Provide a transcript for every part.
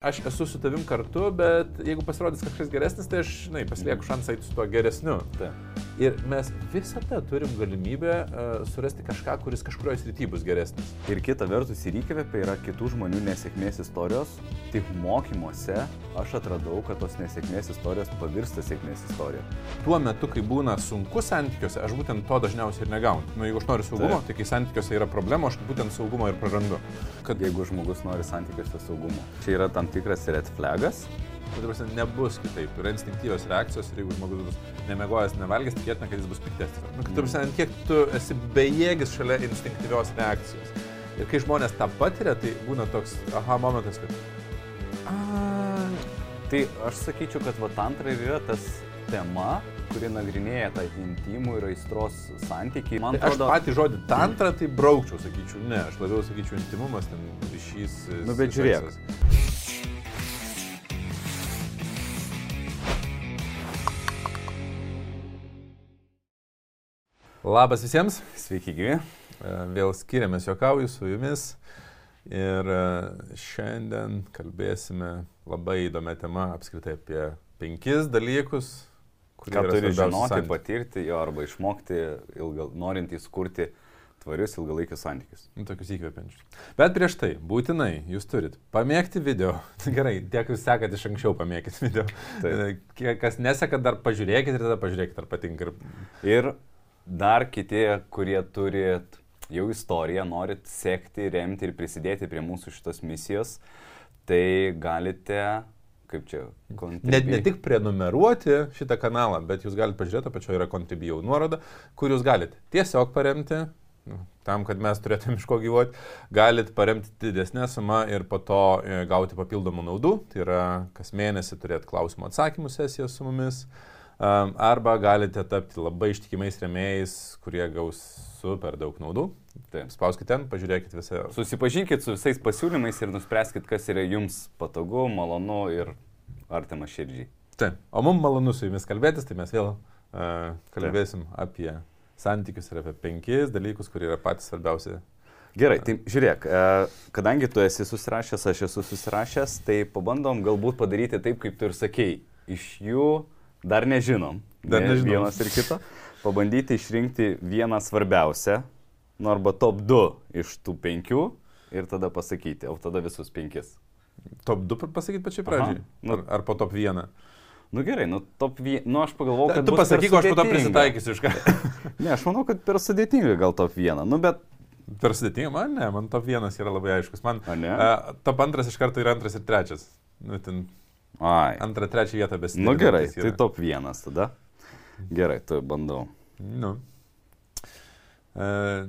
aš esu su tavim kartu, bet jeigu pasirodys kažkas geresnis, tai aš, žinai, pasilieku šansą eiti su tuo geresniu. Ta. Ir mes visada turim galimybę uh, surasti kažką, kuris kažkurioje srityje bus geresnis. Ir kita vertus, ir įkvėpia yra kitų žmonių nesėkmės istorijos. Tik mokymuose aš atradau, kad tos nesėkmės istorijos pavirsta sėkmės istorija. Tuo metu, kai būna sunku santykiuose, aš būtent to dažniausiai ir negaunu. Nu, jeigu aš noriu saugumo, Taip. tai kai santykiuose yra problema, aš būtent saugumo ir prarandu. Kad jeigu žmogus nori santykiuose saugumo. Čia yra tam tikras red flagas. Tai ta prasme, nebus kitaip. Yra instinktyvios reakcijos ir jeigu žmogus bus nemegojęs, nevalgęs, tikėtina, kad jis bus piktesnis. Nu, kad, ta prasme, kiek tu esi bejėgis šalia instinktyvios reakcijos. Ir kai žmonės tą patiria, tai būna toks aha momentas, kad... A, Tai aš sakyčiau, kad va tantra ir yra tas tema, kuri nagrinėja tą intimų ir aistros santykį. Man tai aš atrodo, patį žodį tantra tai braukčiau, sakyčiau, ne, aš labiau sakyčiau intimumas, ten ryšys. Nu, bet žiūrėk. seksas. Labas visiems, sveiki gyvi. E, vėl skiriamės juokauju su jumis ir e, šiandien kalbėsime labai įdomią temą apskritai apie penkis dalykus, kurie turi žinoti, santykiuose. patirti jo arba išmokti, ilga, norint įskurti tvarius ilgalaikius santykius. Nu, Tokius įkvepiančius. Bet prieš tai, būtinai, jūs turit pamėgti video. Gerai, tiek jūs sekat iš anksčiau, pamėgit video. Taip. E, Tie, Kas nesekat, dar pažiūrėkit ir tada pažiūrėkit, ar patinka. Ir Ir dar kiti, kurie turit jau istoriją, norit sekti, remti ir prisidėti prie mūsų šitos misijos, tai galite, kaip čia, Ne, contribui- ne tik prenumeruoti šitą kanalą, bet jūs galite pažiūrėti, apačioje yra Contribijau nuoroda, kur jūs galite tiesiog paremti, nu, tam, kad mes turėtume iš ko gyvuoti, galite paremti didesnę sumą ir po to e, gauti papildomų naudų, tai yra kas mėnesį turėti klausimų atsakymų sesiją su mumis, um, arba galite tapti labai ištikimais remėjais, kurie gaus super daug naudų. Taip. Spauskite ten, pažiūrėkite visą. Susipažinkit su visais pasiūlymais ir nuspręskit, kas yra jums patogu, malonu ir artima širdžiai. Taip. O mums malonu su jumis kalbėtis, tai mes vėl uh, kalbėsim apie santykius ir apie penkis dalykus, kurie yra patys svarbiausi. Gerai, tai žiūrėk, kadangi tu esi susirašęs, aš esu susirašęs, tai pabandom galbūt padaryti taip, kaip tu ir sakei. Iš jų dar nežinom. Dar ne- nežinom. Vienas ir kito. Pabandyti išrinkti vieną svarbiausią, nu arba top 2 iš tų penkių ir tada pasakyti, o tada visus penkis. Top 2 pasakyti pačiai pradžiai. Nu. Ar, ar po top 1? Nu gerai, nu top 1, nu aš pagalvojau, kad... Tu pasakyk, o aš po to sudėtinga. prisitaikysiu iš ką. Ne, aš manau, kad per sudėtinga gal top 1. Nu bet... Per sudėtingą, man ne, man top 1 yra labai aiškus. Man A, ne? uh, top 2 iš karto yra antras ir trečias. Nu, ten Ai. antrą, trečią vietą besi. Nu gerai, tai top 1 tada. Gerai, tu bandau. Nu. Uh,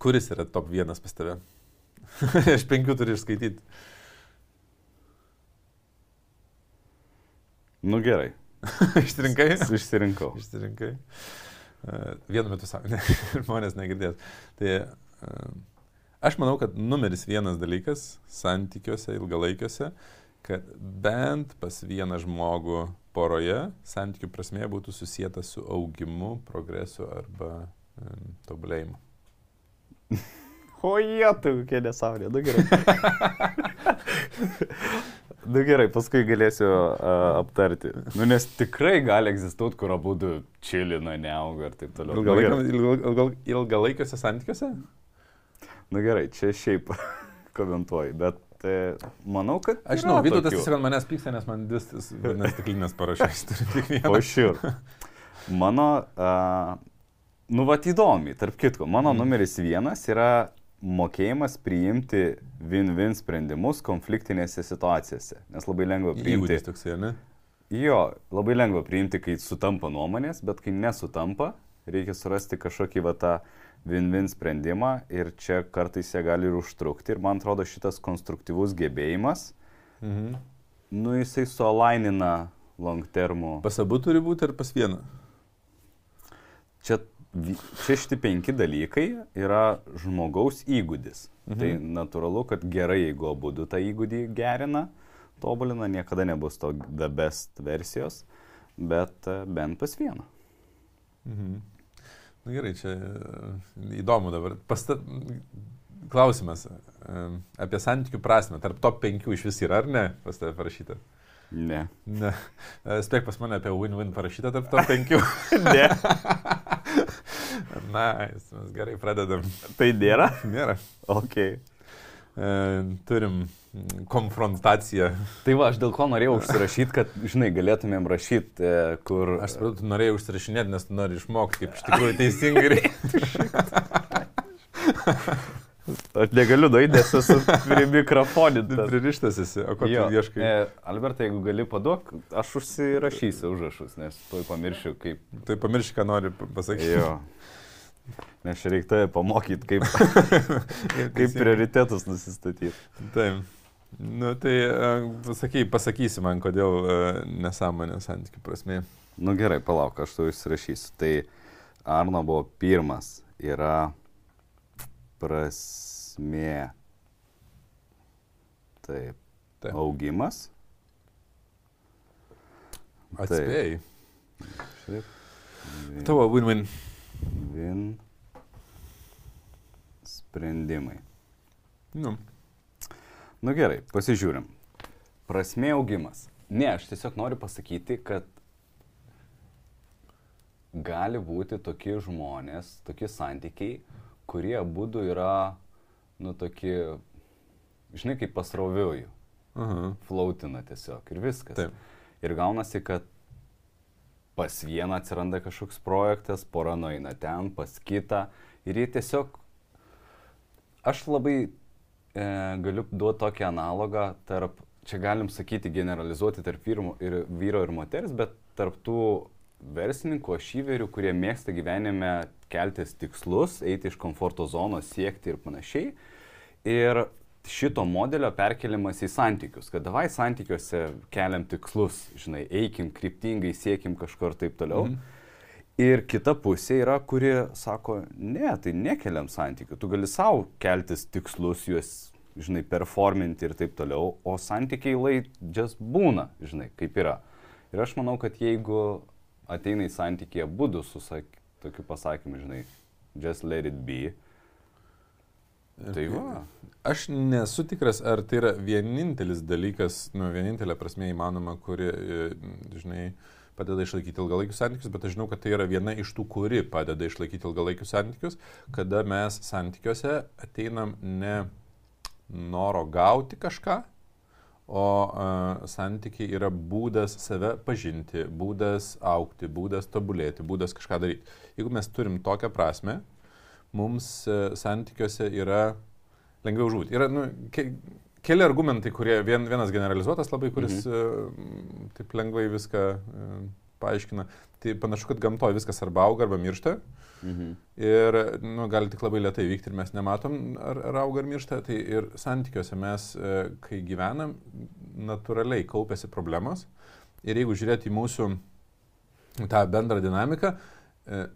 kuris yra top 1 pas tave? aš penkių turiu išskaityti. Nu gerai, Išsirinkai? išsirinkau. Išsirinkai. Uh, vienu metu savo, ne, žmonės negirdės. Tai uh, aš manau, kad numeris vienas dalykas santykiuose ilgalaikiuose, kad bent pas vieną žmogų poroje santykių prasme būtų susijęta su augimu, progresu arba um, tobulėjimu. O jie, tu kokia nesąmonė, nu gerai. nu gerai, paskui galėsiu uh, aptarti. Nu nes tikrai gali egzistuoti, kur abu čilina, neauga ir taip toliau. Nu gerai, Ilgalaikiam- ilgal- ilgal- Ilgalaikiuose santykiuose? Nu gerai čia šiaip komentuoju, bet e, manau, kad... Aš žinau, Vytautas tiesiog ant manęs pyksta, nes man vis vienas stiklinės parašęs turi tik vieną. O šiur. Mano, uh, nu va įdomi, tarp kitko, mano Mhm. numeris vienas yra mokėjimas priimti win-win sprendimus konfliktinėse situacijose. Nes labai lengva priimti. Įgūdis toksai, ne? Jo, labai lengva priimti, kai sutampa nuomonės, bet kai nesutampa, reikia surasti kažkokį va tą win-win sprendimą ir čia kartais jie gali ir užtrukti. Ir man atrodo šitas konstruktyvus gebėjimas, Mhm. nu jisai sualainina long termų. Pas abu turi būti ir pas vieną. Čia, čia šitie penki dalykai yra žmogaus įgūdis. Mhm. Tai natūralu, kad gerai, jeigu abu du tą įgūdį gerina, tobulina, niekada nebus to the best versijos, bet e, bent pas vieną. Mhm. Na gerai, čia e, įdomu dabar. Pasta... klausimas em, apie santykių prasme. Tarp top 5 iš vis yra, ar ne? Pas tave parašyta. Ne. Ne. E, Spėk pas mane apie win-win parašyta tarp top 5. Ne. Na, mes gerai pradedam. Tai nėra? Nėra. Ok. E, turim konfrontaciją. Tai va, aš dėl ko norėjau užsirašyti, kad, žinai, galėtumėm rašyti, e, kur... Aš suprantu, tu norėjai užsirašinėti, nes tu nori išmokti, kaip iš tikrųjų teisingai reikia. Aš negaliu nueiti, nes esu prie mikrofonintas. Pririštas esi, o ko tu ieškai? E, Albertai, jeigu gali paduok, aš užsirašysiu užrašus, nes tuoj pamiršiu, kaip... Tai pamiršk, ką nori pasakyti. Jo. Nes čia reikia tave pamokyti, kaip, kaip prioritetus nusistatyti. Taip. Nu, tai uh, sakai, pasakysi man, kodėl uh, nesąmonė santykių prasme. Nu gerai, palauk, aš tu užsirašysiu. Tai Arno buvo pirmas, yra prasmė. Taip. Taip. Augimas. Atspėjai. Taip. Vin, Tavo win-win. vin sprendimai. Nu, Nu gerai, pasižiūrim. Prasmė augimas. Ne, aš tiesiog noriu pasakyti, kad gali būti tokie žmonės, tokie santykiai, kurie būdų yra, nu, tokie, žinai, kaip pasroviuoju. aha. Flautina tiesiog ir viskas. Taip. Ir gaunasi, kad pas vieną atsiranda kažkoks projektas, pora nueina ten, pas kitą. Ir jie tiesiog... Aš labai e, galiu duoti tokį analogą tarp, čia galim sakyti, generalizuoti tarp vyro ir, vyro ir moters, bet tarp tų verslininkų, ašyverių, kurie mėgsta gyvenime keltis tikslus, eiti iš komforto zonos, siekti ir panašiai. Ir šito modelio perkeliamas į santykius, kad davai santykiuose keliam tikslus, žinai, eikim kryptingai, siekim kažkur ir taip toliau. Mhm. Ir kita pusė yra, kuri sako, ne, tai nekeliam santykių, tu gali savo keltis tikslus, juos, žinai, performinti ir taip toliau, o santykiai lai just būna, žinai, kaip yra. Ir aš manau, kad jeigu ateina į santykį būdų su sak, tokiu pasakymu, žinai, just let it be, tai va. Aš nesu tikras, ar tai yra vienintelis dalykas, nu, vienintelė prasme įmanoma, kuri, e, žinai, padeda išlaikyti ilgalaikius santykius, bet aš žinau, kad tai yra viena iš tų, kuri padeda išlaikyti ilgalaikius santykius, kada mes santykiuose ateinam ne noro gauti kažką, o uh, santykiai yra būdas save pažinti, būdas aukti, būdas tobulėti, būdas kažką daryti. Jeigu mes turim tokią prasme, mums uh, santykiuose yra lengviau žūti. Yra nu, ke, keli argumentai, kurie vien, vienas generalizuotas labai, kuris mhm. uh, taip lengvai viską uh, paaiškina. Tai panašu, kad gamtoje viskas arba auga, arba miršta. Mhm. Ir nu, gali tik labai lietai vykti ir mes nematom, ar, ar auga ar miršta. Tai ir santykiuose mes, e, kai gyvenam, natūraliai kaupiasi problemos. Ir jeigu žiūrėti į mūsų tą bendrą dinamiką, e,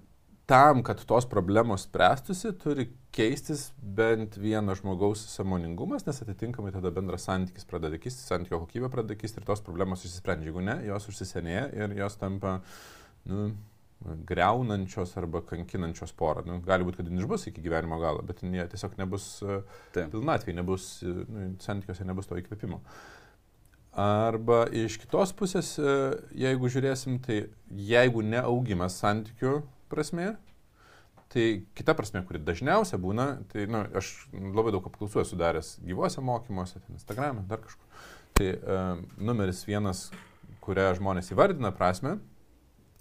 tam, kad tos problemos spręstųsi, turi keistis bent vieno žmogaus samoningumas, nes atitinkamai tada bendras santykis pradeda kisti, santykio kokybė pradeda kisti ir tos problemos išsisprendžia. Jeigu ne, jos užsisenėja ir jos tampa nu, greunančios arba kankinančios porą. Nu, gali būti, kad jin išbus iki gyvenimo galo, bet jie tiesiog nebus Taip. pilnatvėje, nebus, e, nu, santykiuose nebus to įkvėpimo. Arba iš kitos pusės, e, jeigu žiūrėsim, tai jeigu neaugimas santykių prasme, tai kita prasme, kuri dažniausia būna, tai nu, aš labai daug apklausų esu daręs gyvuose mokymuose, Instagram'e, dar kažkur. Tai um, numeris vienas, kurią žmonės įvardina prasme,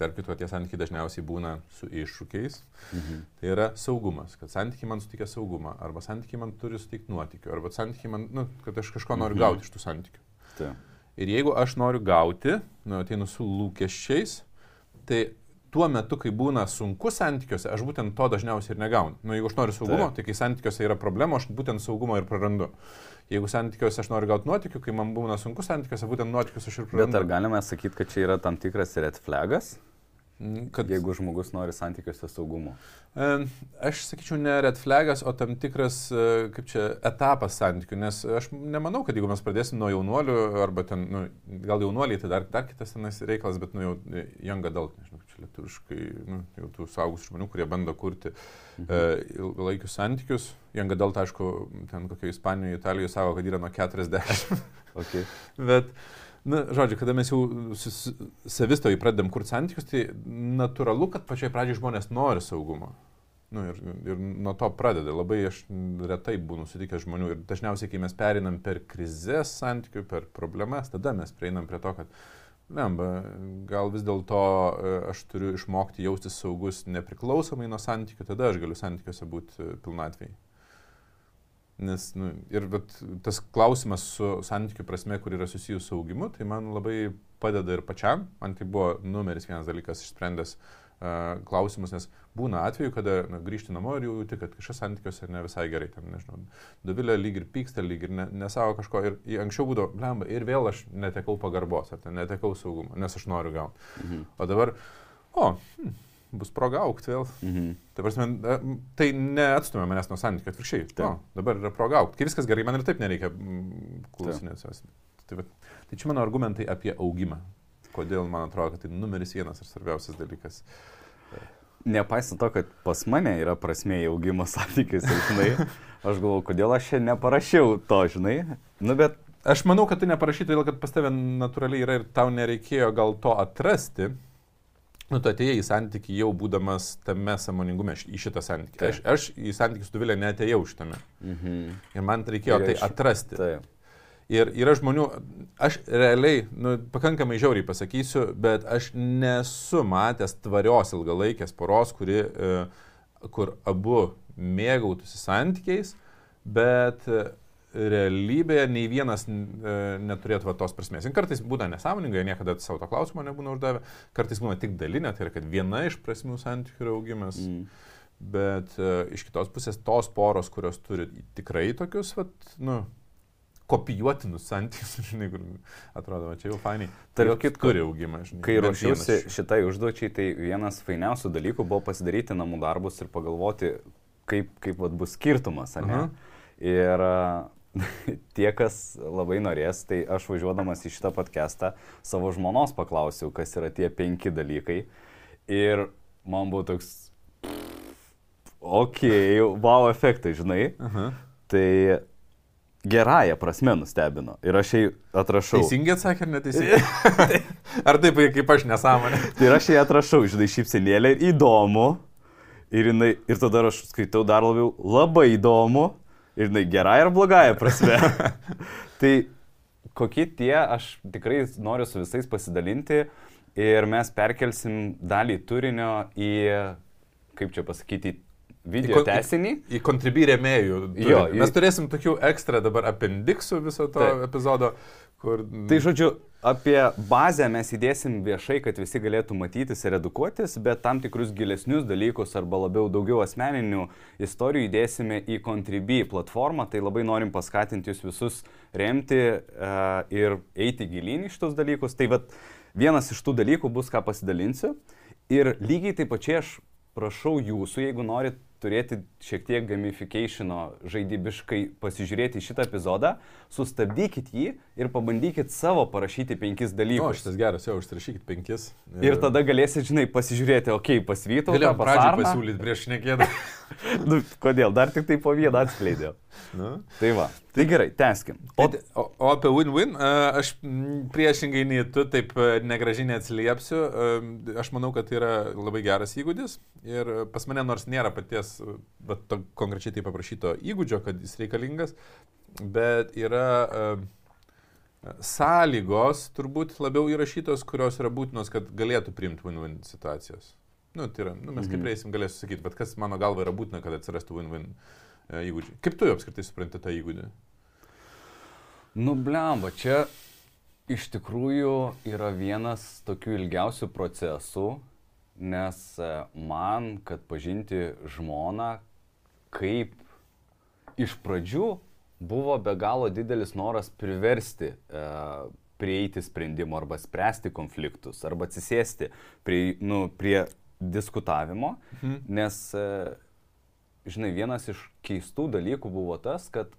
tarp kitų tie santykiai dažniausiai būna su iššūkiais, Mhm. tai yra saugumas, kad santykiai man suteikia saugumą, arba santykiai man turi suteikti nuotikių, arba santykiai man, nu, kad aš kažko noriu Mhm. gauti iš tų santykių. Taip. Ir jeigu aš noriu gauti, nu, ateinu su lūkesčiais, tai tuo metu, kai būna sunku santykiuose, aš būtent to dažniausiai ir negaunu. Nu, jeigu aš noriu saugumo, Taip. tai kai santykiuose yra problema, aš būtent saugumo ir prarandu. Jeigu santykiuose aš noriu gauti nuotikių, kai man būna sunku santykiuose, būtent nuotikius aš ir prarandu. Bet ar galime sakyti, kad čia yra tam tikras red flagas? Kad, Jeigu žmogus nori santykiuose saugumo. E, Aš sakyčiau, ne red flagas, o tam tikras, e, kaip čia, etapas santykių, nes aš nemanau, kad jeigu mes pradėsim nuo jaunuolių, arba ten, nu, gal jaunuoliai, tai dar, dar kitas senas reikalas, bet, nu, jau e, young adult, nežinau, čia lietuviškai, nu, jau tų saugus žmonių, kurie bando kurti mhm. e, ilgalaikius santykius. Young adult, aišku, ten kokio Ispanijoje, Italijoje savo, kad yra nuo 40. okay. bet, Na, žodžiu, kada mes jau savistovai pradedam kurti santykius, tai natūralu, kad pačioj pradžioj žmonės nori saugumo. Nu, ir, ir nuo to pradeda. Labai aš retai būnu sutikęs žmonių ir dažniausiai, kai mes perinam per krizės santykių, per problemas, tada mes prieinam prie to, kad, lemba, gal vis dėlto e, aš turiu išmokti jaustis saugus nepriklausomai nuo santykių, tada aš galiu santykiuose būti pilnatvėjai. Nes, nu, ir bet, tas klausimas su santykių prasme, kur yra susijęs su augimu, tai man labai padeda ir pačiam. Man tai buvo numeris vienas dalykas išsprendęs uh, klausimus, nes būna atveju, kada na, grįžti namo ir jauti, kad kažkas santykiuose ne visai gerai, ten, nežinau, dovilė lyg ir pyksta, lyg ir ne, nesavo kažko. Ir anksčiau būdavo, lemba, ir vėl aš netekau pagarbos, ar ten netekau saugumo, nes aš noriu gauti. Mhm. O dabar, o, hm, bus proga aukti vėl. Mhm. Tai, prasme, e, tai neatstumia manęs nuo santykių, atvirkščiai. O, dabar yra proga aukti. Kai viskas gerai, man ir taip nereikia klausinėti. Tai, tai čia mano argumentai apie augimą. Kodėl man atrodo, kad tai numeris vienas ir svarbiausias dalykas. Nepaisant to, kad pas mane yra prasme į augimo santykius, žinai, aš galvoju, kodėl aš čia neparašiau to, žinai. Nu, bet Aš manau, kad tai neparašyti, todėl kad pas tavę natūraliai yra ir tau nereikėjo gal to atrasti. Nu, tu atėjai į santykių jau būdamas tame samoningume, į šitą santykį. Taip. Aš, aš į santykių su Duvilė netėjau šitame. Mhm. Ir man reikėjo tai atrasti. Taip. Ir yra žmonių, aš realiai, nu, pakankamai žiauriai pasakysiu, bet aš nesu matęs tvarios ilgalaikės poros, kuri, e, kur abu mėgautųsi santykiais, bet realybėje nei vienas e, neturėtų va, tos prasmės. Ir kartais būna nesąmoningai, niekada savo to klausimo nebūna uždavę, kartais būna tik dalinė, tai yra, kad viena iš prasmių santykių yra augimas. Mm. Bet uh, iš kitos pusės tos poros, kurios turi tikrai tokius, vat, nu, kopijuotinus santykius, žinai, kur atrodo, va, čia jau fainai. Tarp kitko, turi augimą, žinai. Kai ruošiausi šitai užduočiai, tai vienas fainiausių dalykų buvo pasidaryti namų darbus ir pagalvoti, kaip, kaip vat, bus skirtumas, ne? Uh -huh. Ir tie, kas labai norės, tai aš važiuodamas į šitą podcastą savo žmonos paklausiau, kas yra tie penki dalykai. Ir man buvo toks, okei, okay, wow efektai, žinai. Aha. Tai gerąją prasme nustebino. Ir aš jai atrašau. Teisingai atsakė ar neteisingai? ar taip, kaip aš nesąmonė? ir aš jai atrašau, žinai, šypsenėlė ir įdomu. Ir, jinai, ir tada aš skaitau dar labiau labai įdomu. Ir jinai gerąją ir blogąją prasme. tai kokie tie, aš tikrai noriu su visais pasidalinti ir mes perkelsim dalį turinio į, kaip čia pasakyti, video į tesinį. Į kontribį rėmėjų. Jo, į... Mes turėsim tokių ekstra dabar apendiksų viso to Taip. epizodo, kur... Tai žodžiu, apie bazę mes įdėsim viešai, kad visi galėtų matytis ir edukuotis, bet tam tikrus gilesnius dalykus arba labiau daugiau asmeninių istorijų įdėsime į Contribui platformą. Tai labai norim paskatinti jūs visus remti uh, ir eiti gilyn į šitos dalykus. Tai vad vienas iš tų dalykų bus, ką pasidalinsiu. Ir lygiai taip pačiai aš prašau jūsų, jeigu norit turėti šiek tiek gamificationo žaidybiškai pasižiūrėti šitą epizodą, sustabdykit jį ir pabandykit savo parašyti penkis dalykus. O, šitas geras, jau užsirašykit penkis. Ir, ir tada galėsit, žinai, pasižiūrėti, okei, okay, pasvytau. Galėjau pradžią pasiūlyti prieš nekėdą. nu, kodėl? Dar tik tai po vieną atskleidžiau. Nu. Tai va. Tai gerai, teskim. O, o, o apie win-win, aš priešingai nei tu taip negražiai neatsiliepsiu. Aš manau, kad tai yra labai geras įgūdis. Ir pas mane nors nėra paties, bet to konkrečiai taip paprašyto įgūdžio, kad jis reikalingas, bet yra sąlygos turbūt labiau įrašytos, kurios yra būtinos, kad galėtų priimti win-win situacijas. Nu, tai yra, nu, mes kaip mhm. prieisim galėsiu sakyti, bet kas mano galva yra būtina, kad atsirastų win-win e, įgūdžiai. Kaip tu apskritai supranti tą įgūdį? Nu, blemba, čia iš tikrųjų yra vienas tokių ilgiausių procesų, nes e, man, kad pažinti žmoną, kaip iš pradžių buvo be galo didelis noras priversti e, prieiti sprendimo arba spręsti konfliktus arba atsisėsti prie, nu, prie diskutavimo, mhm. nes, e, žinai, vienas iš keistų dalykų buvo tas, kad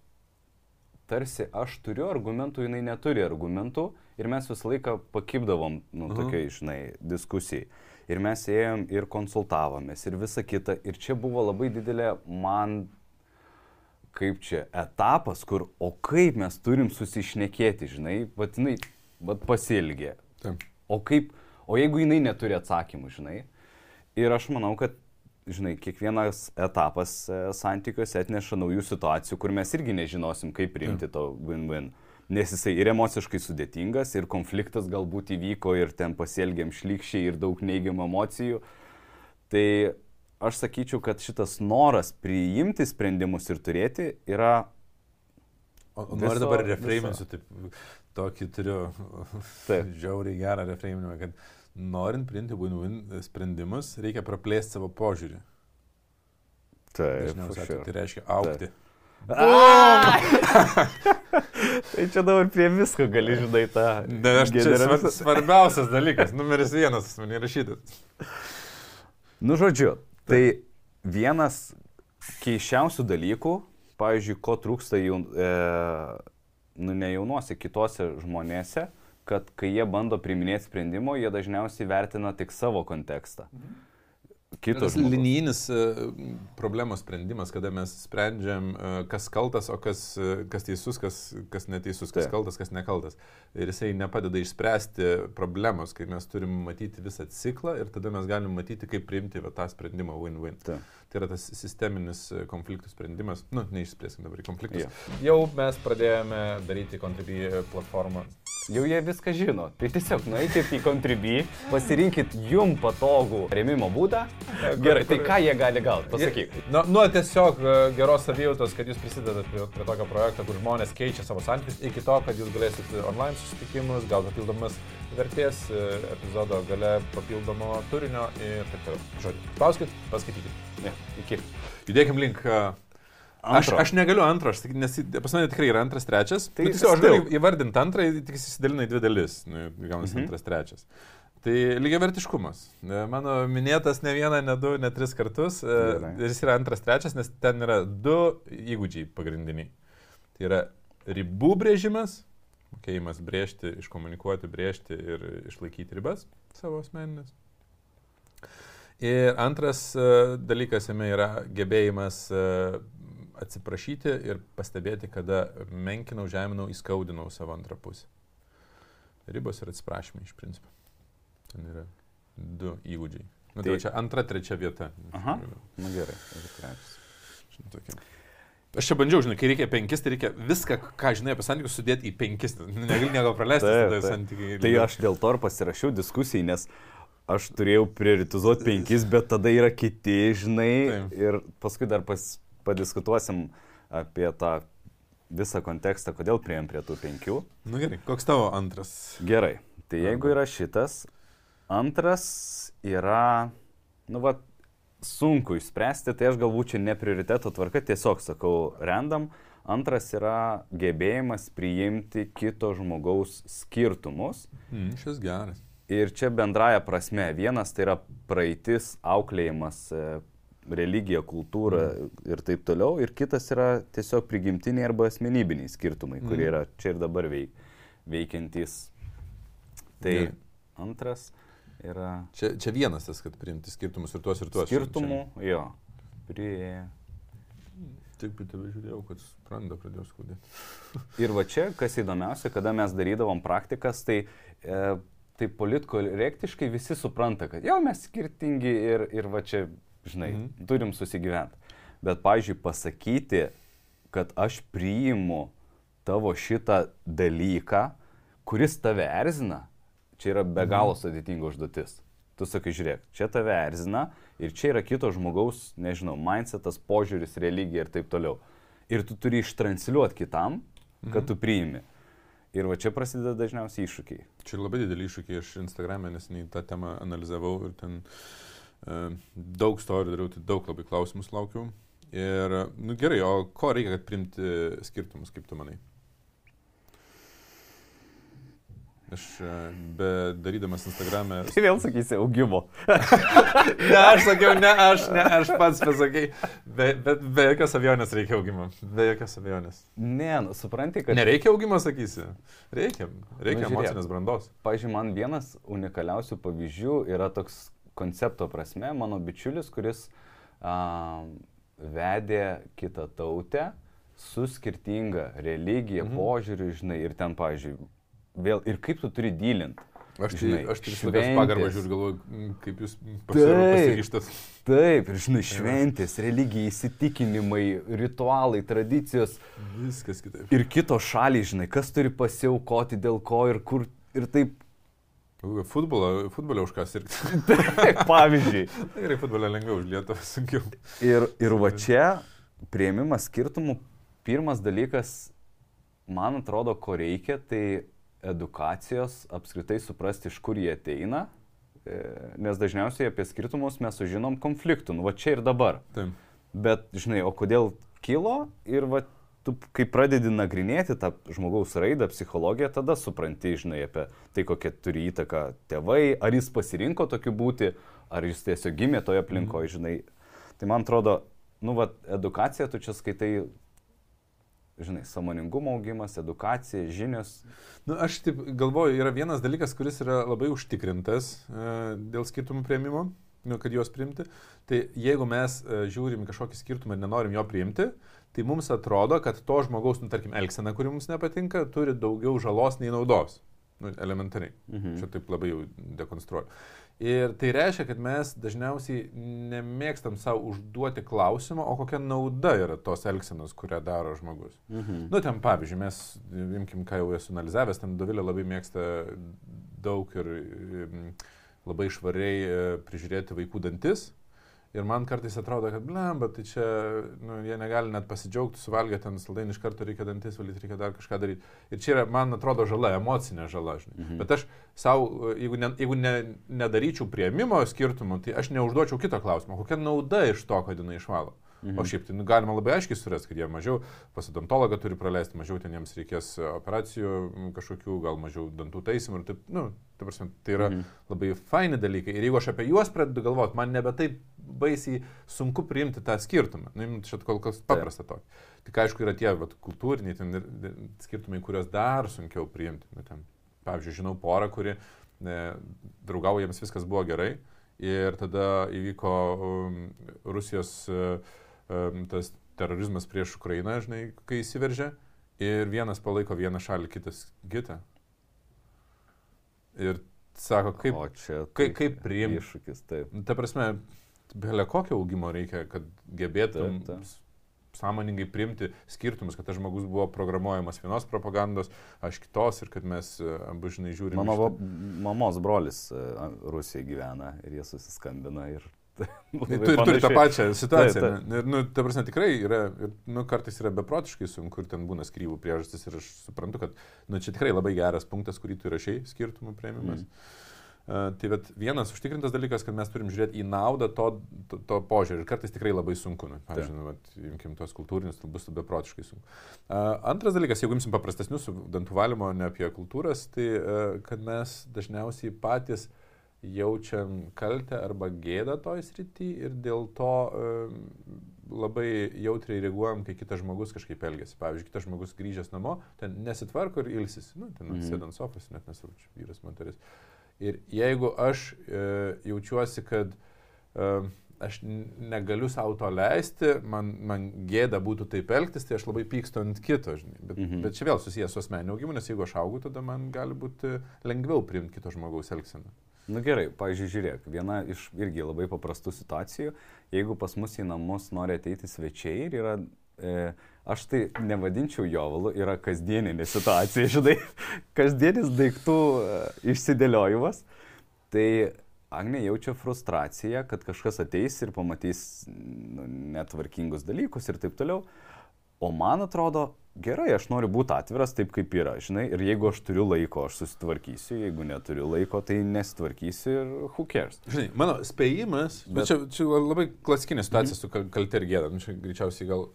tarsi aš turiu argumentų, jinai neturi argumentų ir mes visą laiką pakipdavom, nu, mhm. tokiai, žinai, diskusijai. Ir mes ėjom ir konsultavomės ir visa kita. Ir čia buvo labai didelė man kaip čia etapas, kur, o kaip mes turim susišnekėti, žinai, vat jinai, vat pasilgė. Taip. O kaip, o jeigu jinai neturi atsakymų, žinai. Ir aš manau, kad, žinai, kiekvienas etapas e, santykiuose atneša naujų situacijų, kur mes irgi nežinosim, kaip priimti to win-win. Nes jisai ir emociškai sudėtingas, ir konfliktas galbūt įvyko, ir ten pasielgiam šlikščiai, ir daug neigiamų emocijų. Tai aš sakyčiau, kad šitas noras priimti sprendimus ir turėti yra... O, o noriu dabar refreiminsiu, taip, tokį turiu taip. žiauriai gerą refreiminimą, kad norint priimti win-win sprendimus, reikia praplėsti savo požiūrį. Taip, sure. tai reiškia aukti. Taip. tai čia dabar prie visko gali žinai tą. Ne, aš čia svar, svarbiausias dalykas, numeris vienas, man įrašytas. Nu, žodžiu, Tai vienas keiščiausių dalykų, pavyzdžiui, ko trūksta jau, e, nu, ne jaunuose, kitose žmonėse, kad kai jie bando priminėti sprendimo, jie dažniausiai vertina tik savo kontekstą. Mhm kitas. Linijinis e, problemos sprendimas, kada mes sprendžiam, e, kas kaltas, o kas, e, kas teisus, kas, kas neteisus, kas Taip. kaltas, kas nekaltas. Ir jisai nepadeda išspręsti problemos, kai mes turim matyti visą ciklą ir tada mes galim matyti, kaip priimti va, tą sprendimą win-win. Tai yra tas sisteminis konfliktų sprendimas. Nu, neišspręskim dabar konfliktus. Ja. Jau mes pradėjome daryti Contribui platformą Jau jie viską žino. Tai tiesiog nueikit į Contribui, pasirinkit jum patogų remimo būdą. Gerai, tai ką jie gali gauti? Pasakyk. Nu, nu, tiesiog e, geros savijautos, kad jūs prisidedat prie, prie tokio projekto, kur žmonės keičia savo santykius, iki to, kad jūs galėsit online susitikimus, gal papildomas vertės e, epizodo gale papildomo turinio ir taip toliau. Žodžiu, spauskit, paskaitykit. Ne, iki. Judėkim link e, Antro. Aš, aš negaliu antro, aš, nes pas mane tikrai yra antras, trečias. Tai nu, tiesiog aš galiu įvardinti antrą, tik įsidalina į dvi dalis, nu, gaunasi mhm. antras, trečias. Tai lygiai vertiškumas. Mano minėtas ne vieną, ne du, ne tris kartus. E, Gerai. Jis yra antras, trečias, nes ten yra du įgūdžiai pagrindiniai. Tai yra ribų brėžimas, mokėjimas brėžti, iškomunikuoti, brėžti ir išlaikyti ribas savo asmeninės. Ir antras e, dalykas jame yra gebėjimas e, atsiprašyti ir pastebėti, kada menkinau, žeminau, įskaudinau savo antrą pusę. Ribos ir atsiprašymai iš principo. Ten yra du įgūdžiai. Nu, tai, tai čia antra, trečia vieta. Aha. Na nu, gerai. Tokia. Aš čia bandžiau, žinai, kai reikia penkis, tai reikia viską, ką žinai apie santykius, sudėti į penkis. Negali nieko praleisti, tada santykiai. Tai aš dėl to ir pasirašiau diskusijai, nes aš turėjau prioritizuoti penkis, bet tada yra kiti, žinai, Taip. ir paskui dar pas, padiskutuosim apie tą visą kontekstą, kodėl prieėm prie tų penkių. Na nu gerai, koks tavo antras? Gerai, tai jeigu yra šitas, antras yra, nu va, sunku išspręsti, tai aš galbūt čia ne prioriteto tvarka, tiesiog sakau random. Antras yra gebėjimas priimti kito žmogaus skirtumus. Mm, šis geras. Ir čia bendraja prasme. Vienas tai yra praeitis, auklėjimas, religija, kultūra mm. ir taip toliau. Ir kitas yra tiesiog prigimtiniai arba asmenybiniai skirtumai, mm. kurie yra čia ir dabar veik, veikiantys. Tai yeah. antras yra. Čia, čia vienas tas, kad priimti skirtumus ir tuos ir tuos. Skirtumų, čia. jo. Prie. Taip, į tave žiūrėjau, kad spranda pradėjo skaudėti. ir va čia, kas įdomiausia, kada mes darydavom praktikas, tai e, tai politkorektiškai visi supranta, kad jau mes skirtingi ir, ir va čia žinai, mhm. turim susigyventi. Bet, pažiūrėjau, pasakyti, kad aš priimu tavo šitą dalyką, kuris tave erzina, čia yra be mhm. galo sudėtinga užduotis. Tu sakai, žiūrėk, čia tave erzina ir čia yra kito žmogaus, nežinau, mindsetas, požiūris, religija ir taip toliau. Ir tu turi ištransliuoti kitam, kad mhm. tu priimi. Ir va čia prasideda dažniausiai iššūkiai. Čia labai dideli iššūkiai, aš Instagram'e nesiniai tą temą analizavau ir ten uh, daug istorijų dariau, tai daug labai klausimus laukiau. Ir, nu gerai, o ko reikia, kad primti skirtumus, kaip tu manai? Aš e, be darydamas Instagram'e. Tai vėl sakysi augimo. ne, aš sakiau, ne, aš, ne, aš pats pasakai. Be, bet be jokios abejonės reikia augimo. Be jokios abejonės. Ne, nu, supranti, kad... Nereikia augimo, sakysi. Reikia. Reikia Nu, emocinės brandos. Pavyzdžiui, man vienas unikaliausių pavyzdžių yra toks koncepto prasme, mano bičiulis, kuris a, vedė kitą tautę su skirtinga religija, mhm. požiūriu, žinai, ir ten, pavyzdžiui, vėl, ir kaip tu turi dylinti. Aš tai, Žinai, aš tai visą laiką pagarbą žiūriu, galvoju, mm, kaip jūs Taip. pasiryštat. Taip, ir žinai, šventės, religija, įsitikinimai, ritualai, tradicijos Viskas kitaip. ir kitos šaliai, žinai, kas turi pasiaukoti dėl ko ir kur. Ir taip, Futbolą, futbolą už ką sirgti. taip pavyzdžiui. Gerai, futbolą lengviau, už Lietuvą sunkiau. Ir, ir va čia prieimimas skirtumų, pirmas dalykas, man atrodo, ko reikia, tai edukacijos, apskritai suprasti, iš kur jie ateina, e, nes dažniausiai apie skirtumus mes sužinom konfliktų, nu va čia ir dabar. Taip. Bet, žinai, o kodėl kilo ir va, tu kai pradedi nagrinėti tą žmogaus raidą, psichologiją, tada supranti, žinai, apie tai, kokie turi įtaką tėvai, ar jis pasirinko tokiu būti, ar jis tiesiog gimė toje aplinkoje, žinai. Tai man atrodo, nu, va, edukacija tu čia skaitai, žinai, samoningumo augimas, edukacija, žinios. Nu, aš taip galvoju, yra vienas dalykas, kuris yra labai užtikrintas e, dėl skirtumų prieimimo, nu, kad juos priimti. Tai jeigu mes e, žiūrim kažkokį skirtumą ir nenorim jo priimti, tai mums atrodo, kad to žmogaus, nu, tarkim, elgsena, kuri mums nepatinka, turi daugiau žalos nei naudos. Nu, elementariai. Mhm. Čia taip labai jau dekonstruoju. Ir tai reiškia, kad mes dažniausiai nemėgstam savo užduoti klausimą, o kokia nauda yra tos elgsenos, kurią daro žmogus. Mhm. Nu, ten pavyzdžiui, mes, imkim, ką jau esu analizavęs, ten Dovilė labai mėgsta daug ir labai švariai e, prižiūrėti vaikų dantis. Ir man kartais atrodo, kad, blem, bet tai čia, nu, jie negali net pasidžiaugti, suvalgę ten saldainį iš karto reikia dantis valyti, reikia dar kažką daryti. Ir čia yra, man atrodo, žala, emocinė žala, žinai. Mhm. Bet aš savo, jeigu, ne, jeigu ne, nedaryčiau prieimimo skirtumų, tai aš neužduočiau kito klausimo, kokia nauda iš to, kad jinai išvalo. Mhm. O šiaip tai nu, galima labai aiškiai surasti, kad jie mažiau pas odontologą turi praleisti, mažiau ten jiems reikės operacijų m, kažkokių, gal mažiau dantų taisymų ir taip, nu, ta prasme, tai yra Mhm. mhm. labai faini dalykai. Ir jeigu aš apie juos pradedu galvoti, man nebe taip baisiai sunku priimti tą skirtumą. Nu, čia kol kas paprasta tokį. Tik aišku, yra tie vat, kultūriniai ten, ir- ir skirtumai, kuriuos dar sunkiau priimti. Nu, ten, pavyzdžiui, žinau porą, kuri ne, draugavo, jiems viskas buvo gerai. Ir tada įvyko um, Rusijos uh, tas terorizmas prieš Ukrainą, žinai, kai įsiveržė. Ir vienas palaiko vieną šalį, kitas kitą. Ir sako, kaip, O čia kaip, tai kaip priimti. iššūkis, taip. Ta prasme, belia kokio augimo reikia, kad gebėtum Taip, taip. sąmoningai priimti skirtumus, kad tas žmogus buvo programuojamas vienos propagandos, aš kitos ir kad mes e, abu žinai žiūrime. Mano mamos brolis e, Rusijoje gyvena ir jie susiskambina ir... Tai tu ir turi tą pačią situaciją. Taip, ne? Ir, nu, ta prasme, tikrai yra, nu, kartais yra beprotiškai sunku ir ten būna skrybų priežastis ir aš suprantu, kad, nu, čia tikrai labai geras punktas, kurį tu rašiai, skirtumų prieimimas. Mm. Uh, tai bet vienas užtikrintas dalykas, kad mes turim žiūrėti į naudą to, to, to požiūrį ir kartais tikrai labai sunku. Nu, pavyzdžiui, nu, vat, imkim tos kultūrinius, tai bus beprotiškai sunku. Uh, antras dalykas, jeigu imsim paprastesnius dantų valymo, ne apie kultūras, tai uh, kad mes dažniausiai patys jaučiam kaltę arba gėdą toj srity ir dėl to labai jautriai reaguojam, kai kitas žmogus kažkaip elgesi. Pavyzdžiui, kitas žmogus grįžęs namo, ten nesitvarko ir ilsisi, nu, ten mm. sėdant sofas, net nesvarbu, vyras, moteris. Ir jeigu aš e, jaučiuosi, kad e, aš negaliu savo to leisti, man, man gėda būtų taip elgtis, tai aš labai pykstu ant kito, žinai. Bet, Mhm. mhm. bet čia vėl susijęs su asmeniniu augimu, nes jeigu aš augu, tada man gali būti lengviau priimti kito žmogaus elgseną. Na nu, gerai, pavyzdžiui, žiūrėk, viena iš irgi labai paprastų situacijų, jeigu pas mus į namus nori ateiti svečiai ir yra, e, aš tai nevadinčiau jovalu, yra kasdieninė situacija, žinai, kasdienis daiktų e, išsidėliojimas, tai Agnė jaučia frustraciją, kad kažkas ateis ir pamatys nu, netvarkingus dalykus ir taip toliau. O man atrodo, gerai, aš noriu būti atviras taip, kaip yra, žinai, ir jeigu aš turiu laiko, aš susitvarkysiu, jeigu neturiu laiko, tai nesitvarkysiu ir who cares. Žinai, mano spėjimas, bet, bet čia, čia labai klasikinė situacija mm -hmm. su kaltė ir gėda, nu, čia greičiausiai gal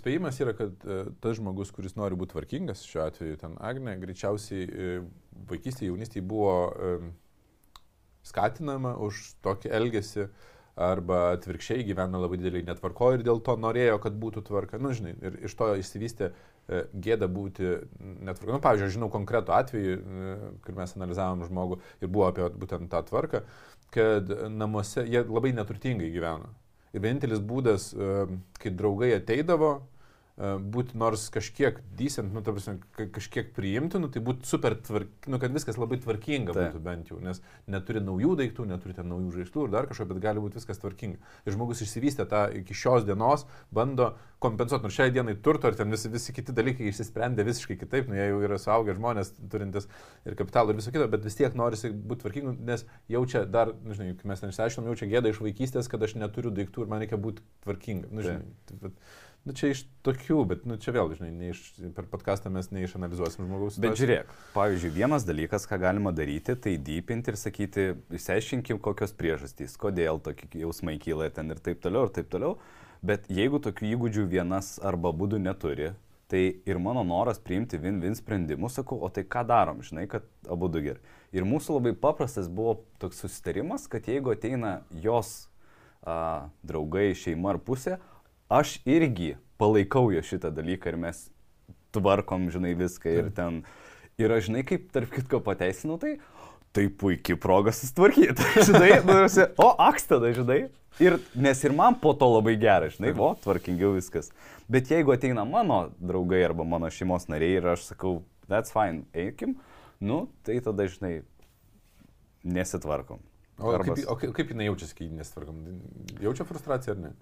spėjimas yra, kad uh, tas žmogus, kuris nori būti tvarkingas, šiuo atveju ten Agne, greičiausiai uh, vaikystėje, jaunystėje buvo um, skatinama už tokį elgesį arba atvirkščiai gyvena labai didelį netvarko ir dėl to norėjo, kad būtų tvarka. Na, nu, žinai, ir iš to išsivystė e, gėda būti netvarka. Nu, pavyzdžiui, žinau konkretų atvejį, e, kur mes analizavom žmogų ir buvo apie būtent tą tvarką, kad namuose jie labai neturtingai gyveno. Ir vienintelis būdas, e, kai draugai ateidavo, būti nors kažkiek decent, nu, prasme, kažkiek priimtinu, tai būtų super tvark, nu, kad viskas labai tvarkinga tai. būtų bent jau, nes neturi naujų daiktų, neturi ten naujų žaislų ir dar kažko, bet gali būti viskas tvarkinga. Ir žmogus išsivystė tą iki šios dienos, bando kompensuoti, nors šiai dienai turto ar ten visi, visi kiti dalykai išsisprendė visiškai kitaip, nu, jie jau yra suaugę žmonės, turintis ir kapitalą ir viso kito, bet vis tiek norisi būti tvarkingu, nes jaučia dar, nu, žinai, mes ten išsiaiškinom, jaučia gėdą iš vaikystės, kad aš neturiu daiktų ir man reikia būti tvarkinga. Nu, žinai, tai, bet, Nu, čia iš tokių, bet nu, čia vėl, žinai, iš, per podcastą mes neišanalizuosim žmogaus. Bet žiūrėk, pavyzdžiui, vienas dalykas, ką galima daryti, tai dypinti ir sakyti, išsiaiškinkim, kokios priežastys, kodėl tokie jausmai kyla ten ir taip toliau, ir taip toliau. Bet jeigu tokių įgūdžių vienas arba būdų neturi, tai ir mano noras priimti win-win sprendimus, sakau, o tai ką darom, žinai, kad abu du gerai. Ir mūsų labai paprastas buvo toks susitarimas, kad jeigu ateina jos a, draugai, šeima ar pusė, aš irgi palaikau jo šitą dalyką ir mes tvarkom, žinai, viską ir ten. Ir aš, žinai, kaip tarp kitko pateisinau, tai tai puikiai proga susitvarkyti. žinai, nu, o, aks tada, žinai. Ir, nes ir man po to labai gerai, žinai, o, tvarkingiau viskas. Bet jeigu ateina mano draugai arba mano šeimos nariai ir aš sakau, that's fine, eikim, nu, tai tada, žinai, nesitvarkom. O, Arba... kaip, o kaip jinai jaučiasi, kai nesitvarkom? Jaučia frustraciją ar ne?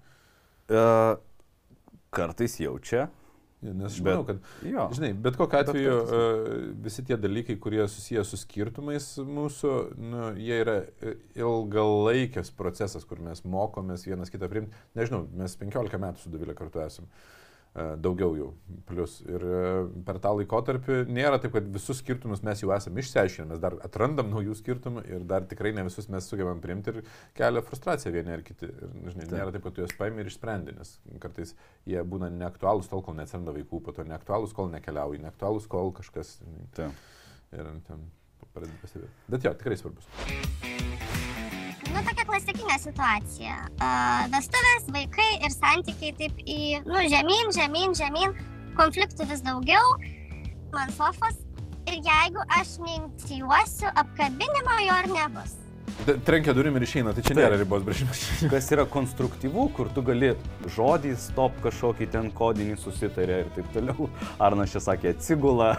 Uh, kartais jaučia. Ja, nes aš bet, manau, kad, jo, žinai, bet kokiu atveju bet uh, visi tie dalykai, kurie susiję su skirtumais mūsų, nu, jie yra ilgalaikis procesas, kur mes mokomės vienas kitą priimti. Nežinau, mes 15 metų su Davilė kartu esame. E, daugiau jau plus. Ir e, per tą laikotarpį nėra taip, kad visus skirtumus mes jau esame išsiaiškinę, mes dar atrandam naujų skirtumų ir dar tikrai ne visus mes sugebam priimti ir kelia frustraciją vieni ar kiti. Ir, žinai, taip. nėra taip, kad tu juos paimi ir išsprendi, nes kartais jie būna neaktualūs tol, kol neatsiranda vaikų, po to neaktualūs, kol nekeliauji, neaktualūs, kol kažkas. Žinai, ir ten pradedi pastebėti. Bet jo, tikrai svarbus nu, tokia klasikinė situacija. Uh, vestuvės, vaikai ir santykiai taip į, nu, žemyn, žemyn, žemyn, konfliktų vis daugiau, man sofas. Ir jeigu aš neinicijuosiu apkabinimo, jo ir nebus. Trenkia durim ir išeina, tai čia Taip. nėra ribos brėžimas. Kas yra konstruktyvu, kur tu gali žodį stop kažkokį ten kodinį susitarę ir taip toliau. Arnas čia sakė atsigula.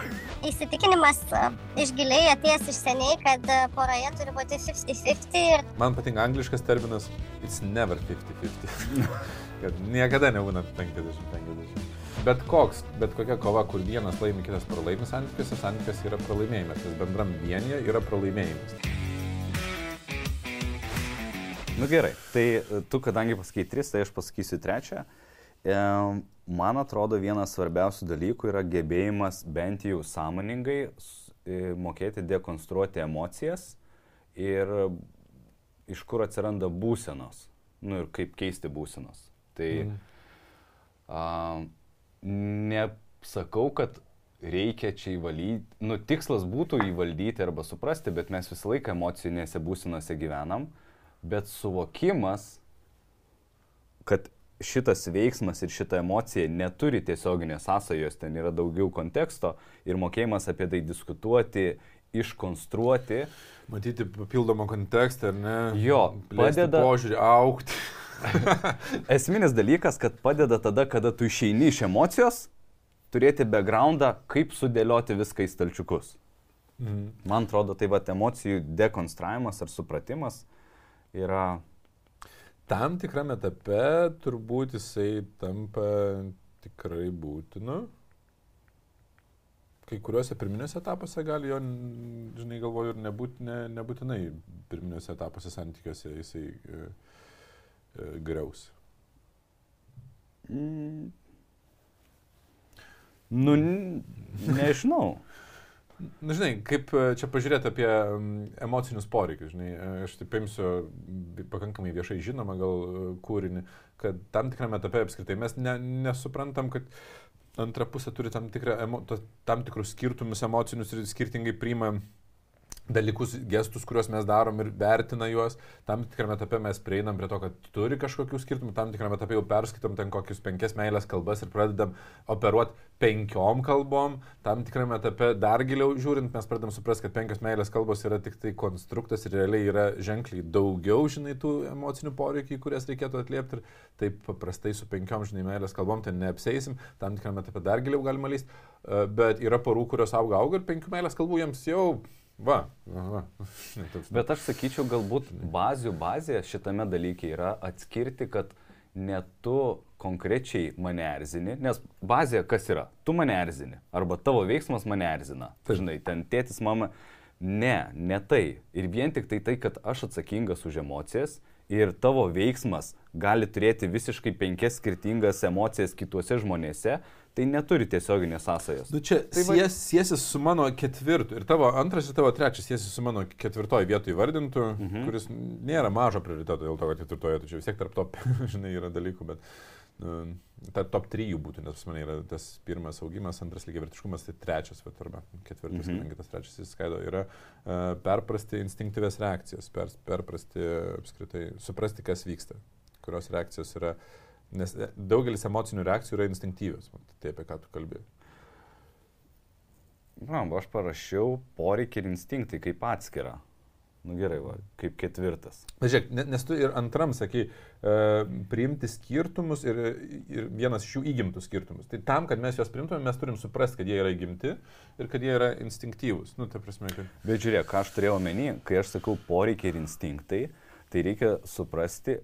Įsitikinimas e, iš giliai atėjęs iš seniai, kad e, poroje turi būti 50-50. Ir... Man patinka angliškas terminas it's never 50-50. kad niekada nebūna 50-50. Bet koks, bet kokia kova, kur vienas laimi, kitas pralaimi santykiuose, santykiuose yra pralaimėjimas, nes bendram vienyje yra pralaimėjimas. Nu gerai, tai e, tu, kadangi pasakai tris, tai aš pasakysiu trečią. E, man atrodo, vienas svarbiausių dalykų yra gebėjimas bent jau sąmoningai e, mokėti dekonstruoti emocijas ir iš kur atsiranda būsenos. Nu ir kaip keisti būsenos. Tai mm. a, nesakau, kad reikia čia įvalyti, nu tikslas būtų įvaldyti arba suprasti, bet mes visą laiką emocinėse būsenose gyvenam. Uh, bet suvokimas, kad šitas veiksmas ir šita emocija neturi tiesioginės sąsajos, ten yra daugiau konteksto ir mokėjimas apie tai diskutuoti, iškonstruoti. Matyti papildomą kontekstą, ar ne? Jo, padeda požiūrį aukti. Esminis dalykas, kad padeda tada, kada tu išeini iš emocijos, turėti backgroundą, kaip sudėlioti viską į stalčiukus. Mhm. Man atrodo, tai va emocijų dekonstravimas ar supratimas yra. Tam tikrame etape turbūt jisai tampa tikrai būtinu. Kai kuriuose pirminiuose etapuose gali jo, žinai, galvoju, ir nebūt, ne, nebūtinai pirminiuose etapuose santykiuose jisai e, e, griaus. Mm. Nu, nežinau. Na, žinai, kaip e, čia pažiūrėti apie emocinius poreikius, žinai, e, aš taip paimsiu bi- pakankamai viešai žinomą gal e, kūrinį, kad tam tikrame etape apskritai mes ne, nesuprantam, kad antra pusė turi tam, tikrą, emo, tam tikrus skirtumus emocinius ir skirtingai priima dalykus, gestus, kuriuos mes darom ir vertina juos. Tam tikrame etape mes prieinam prie to, kad turi kažkokių skirtumų, tam tikrame etape jau perskaitom ten kokius penkias meilės kalbas ir pradedam operuoti penkiom kalbom. Tam tikrame etape dar giliau žiūrint, mes pradedam suprasti, kad penkios meilės kalbos yra tik tai konstruktas ir realiai yra ženkliai daugiau, žinai, tų emocinių poreikių, kurias reikėtų atliepti. Ir taip paprastai su penkiom, žinai, meilės kalbom ten neapseisim, tam tikrame etape dar giliau galima lysti. Bet yra porų, kurios auga, auga ir penkių meilės kalbų jiems jau Va, toks- Bet aš sakyčiau, galbūt bazių bazė šitame dalyke yra atskirti, kad ne tu konkrečiai mane erzini, nes bazė kas yra? Tu mane erzini, arba tavo veiksmas mane erzina. Taip. Žinai, ten tėtis, mama. Ne, ne tai. Ir vien tik tai tai, kad aš atsakingas už emocijas ir tavo veiksmas gali turėti visiškai penkias skirtingas emocijas kituose žmonėse, tai neturi tiesioginės sąsajos. Nu čia Tai sies, siesis su mano ketvirtu ir tavo antras ir tavo trečias siesis su mano ketvirtoji vietoje įvardintų, mhm. kuris nėra mažo prioriteto dėl to, kad ketvirtoje, tačiau vis tiek tarp top, žinai, yra dalykų, bet nu, ta top trijų būtų, nes pas mane yra tas pirmas augimas, antras lygiai vertiškumas, tai trečias, bet arba ketvirtas, Mhm. kadangi tas trečias įskaido, yra uh, perprasti instinktyvės reakcijas, per, perprasti apskritai, suprasti, kas vyksta, kurios reakcijos yra Nes daugelis emocinių reakcijų yra instinktyvios. Tai apie ką tu kalbėjai. Na, aš parašiau poreikį ir instinktai kaip atskirą. Nu gerai, va, kaip ketvirtas. Na, žiūrėk, ne- nes tu ir antram sakai, e, priimti skirtumus ir, ir vienas iš jų įgimtų skirtumus. Tai tam, kad mes juos priimtume, mes turim suprasti, kad jie yra įgimti ir kad jie yra instinktyvūs. Nu, ta prasme, kad... Bet žiūrėk, ką aš turėjau omeny, kai aš sakau poreikiai ir instinktai, tai reikia suprasti,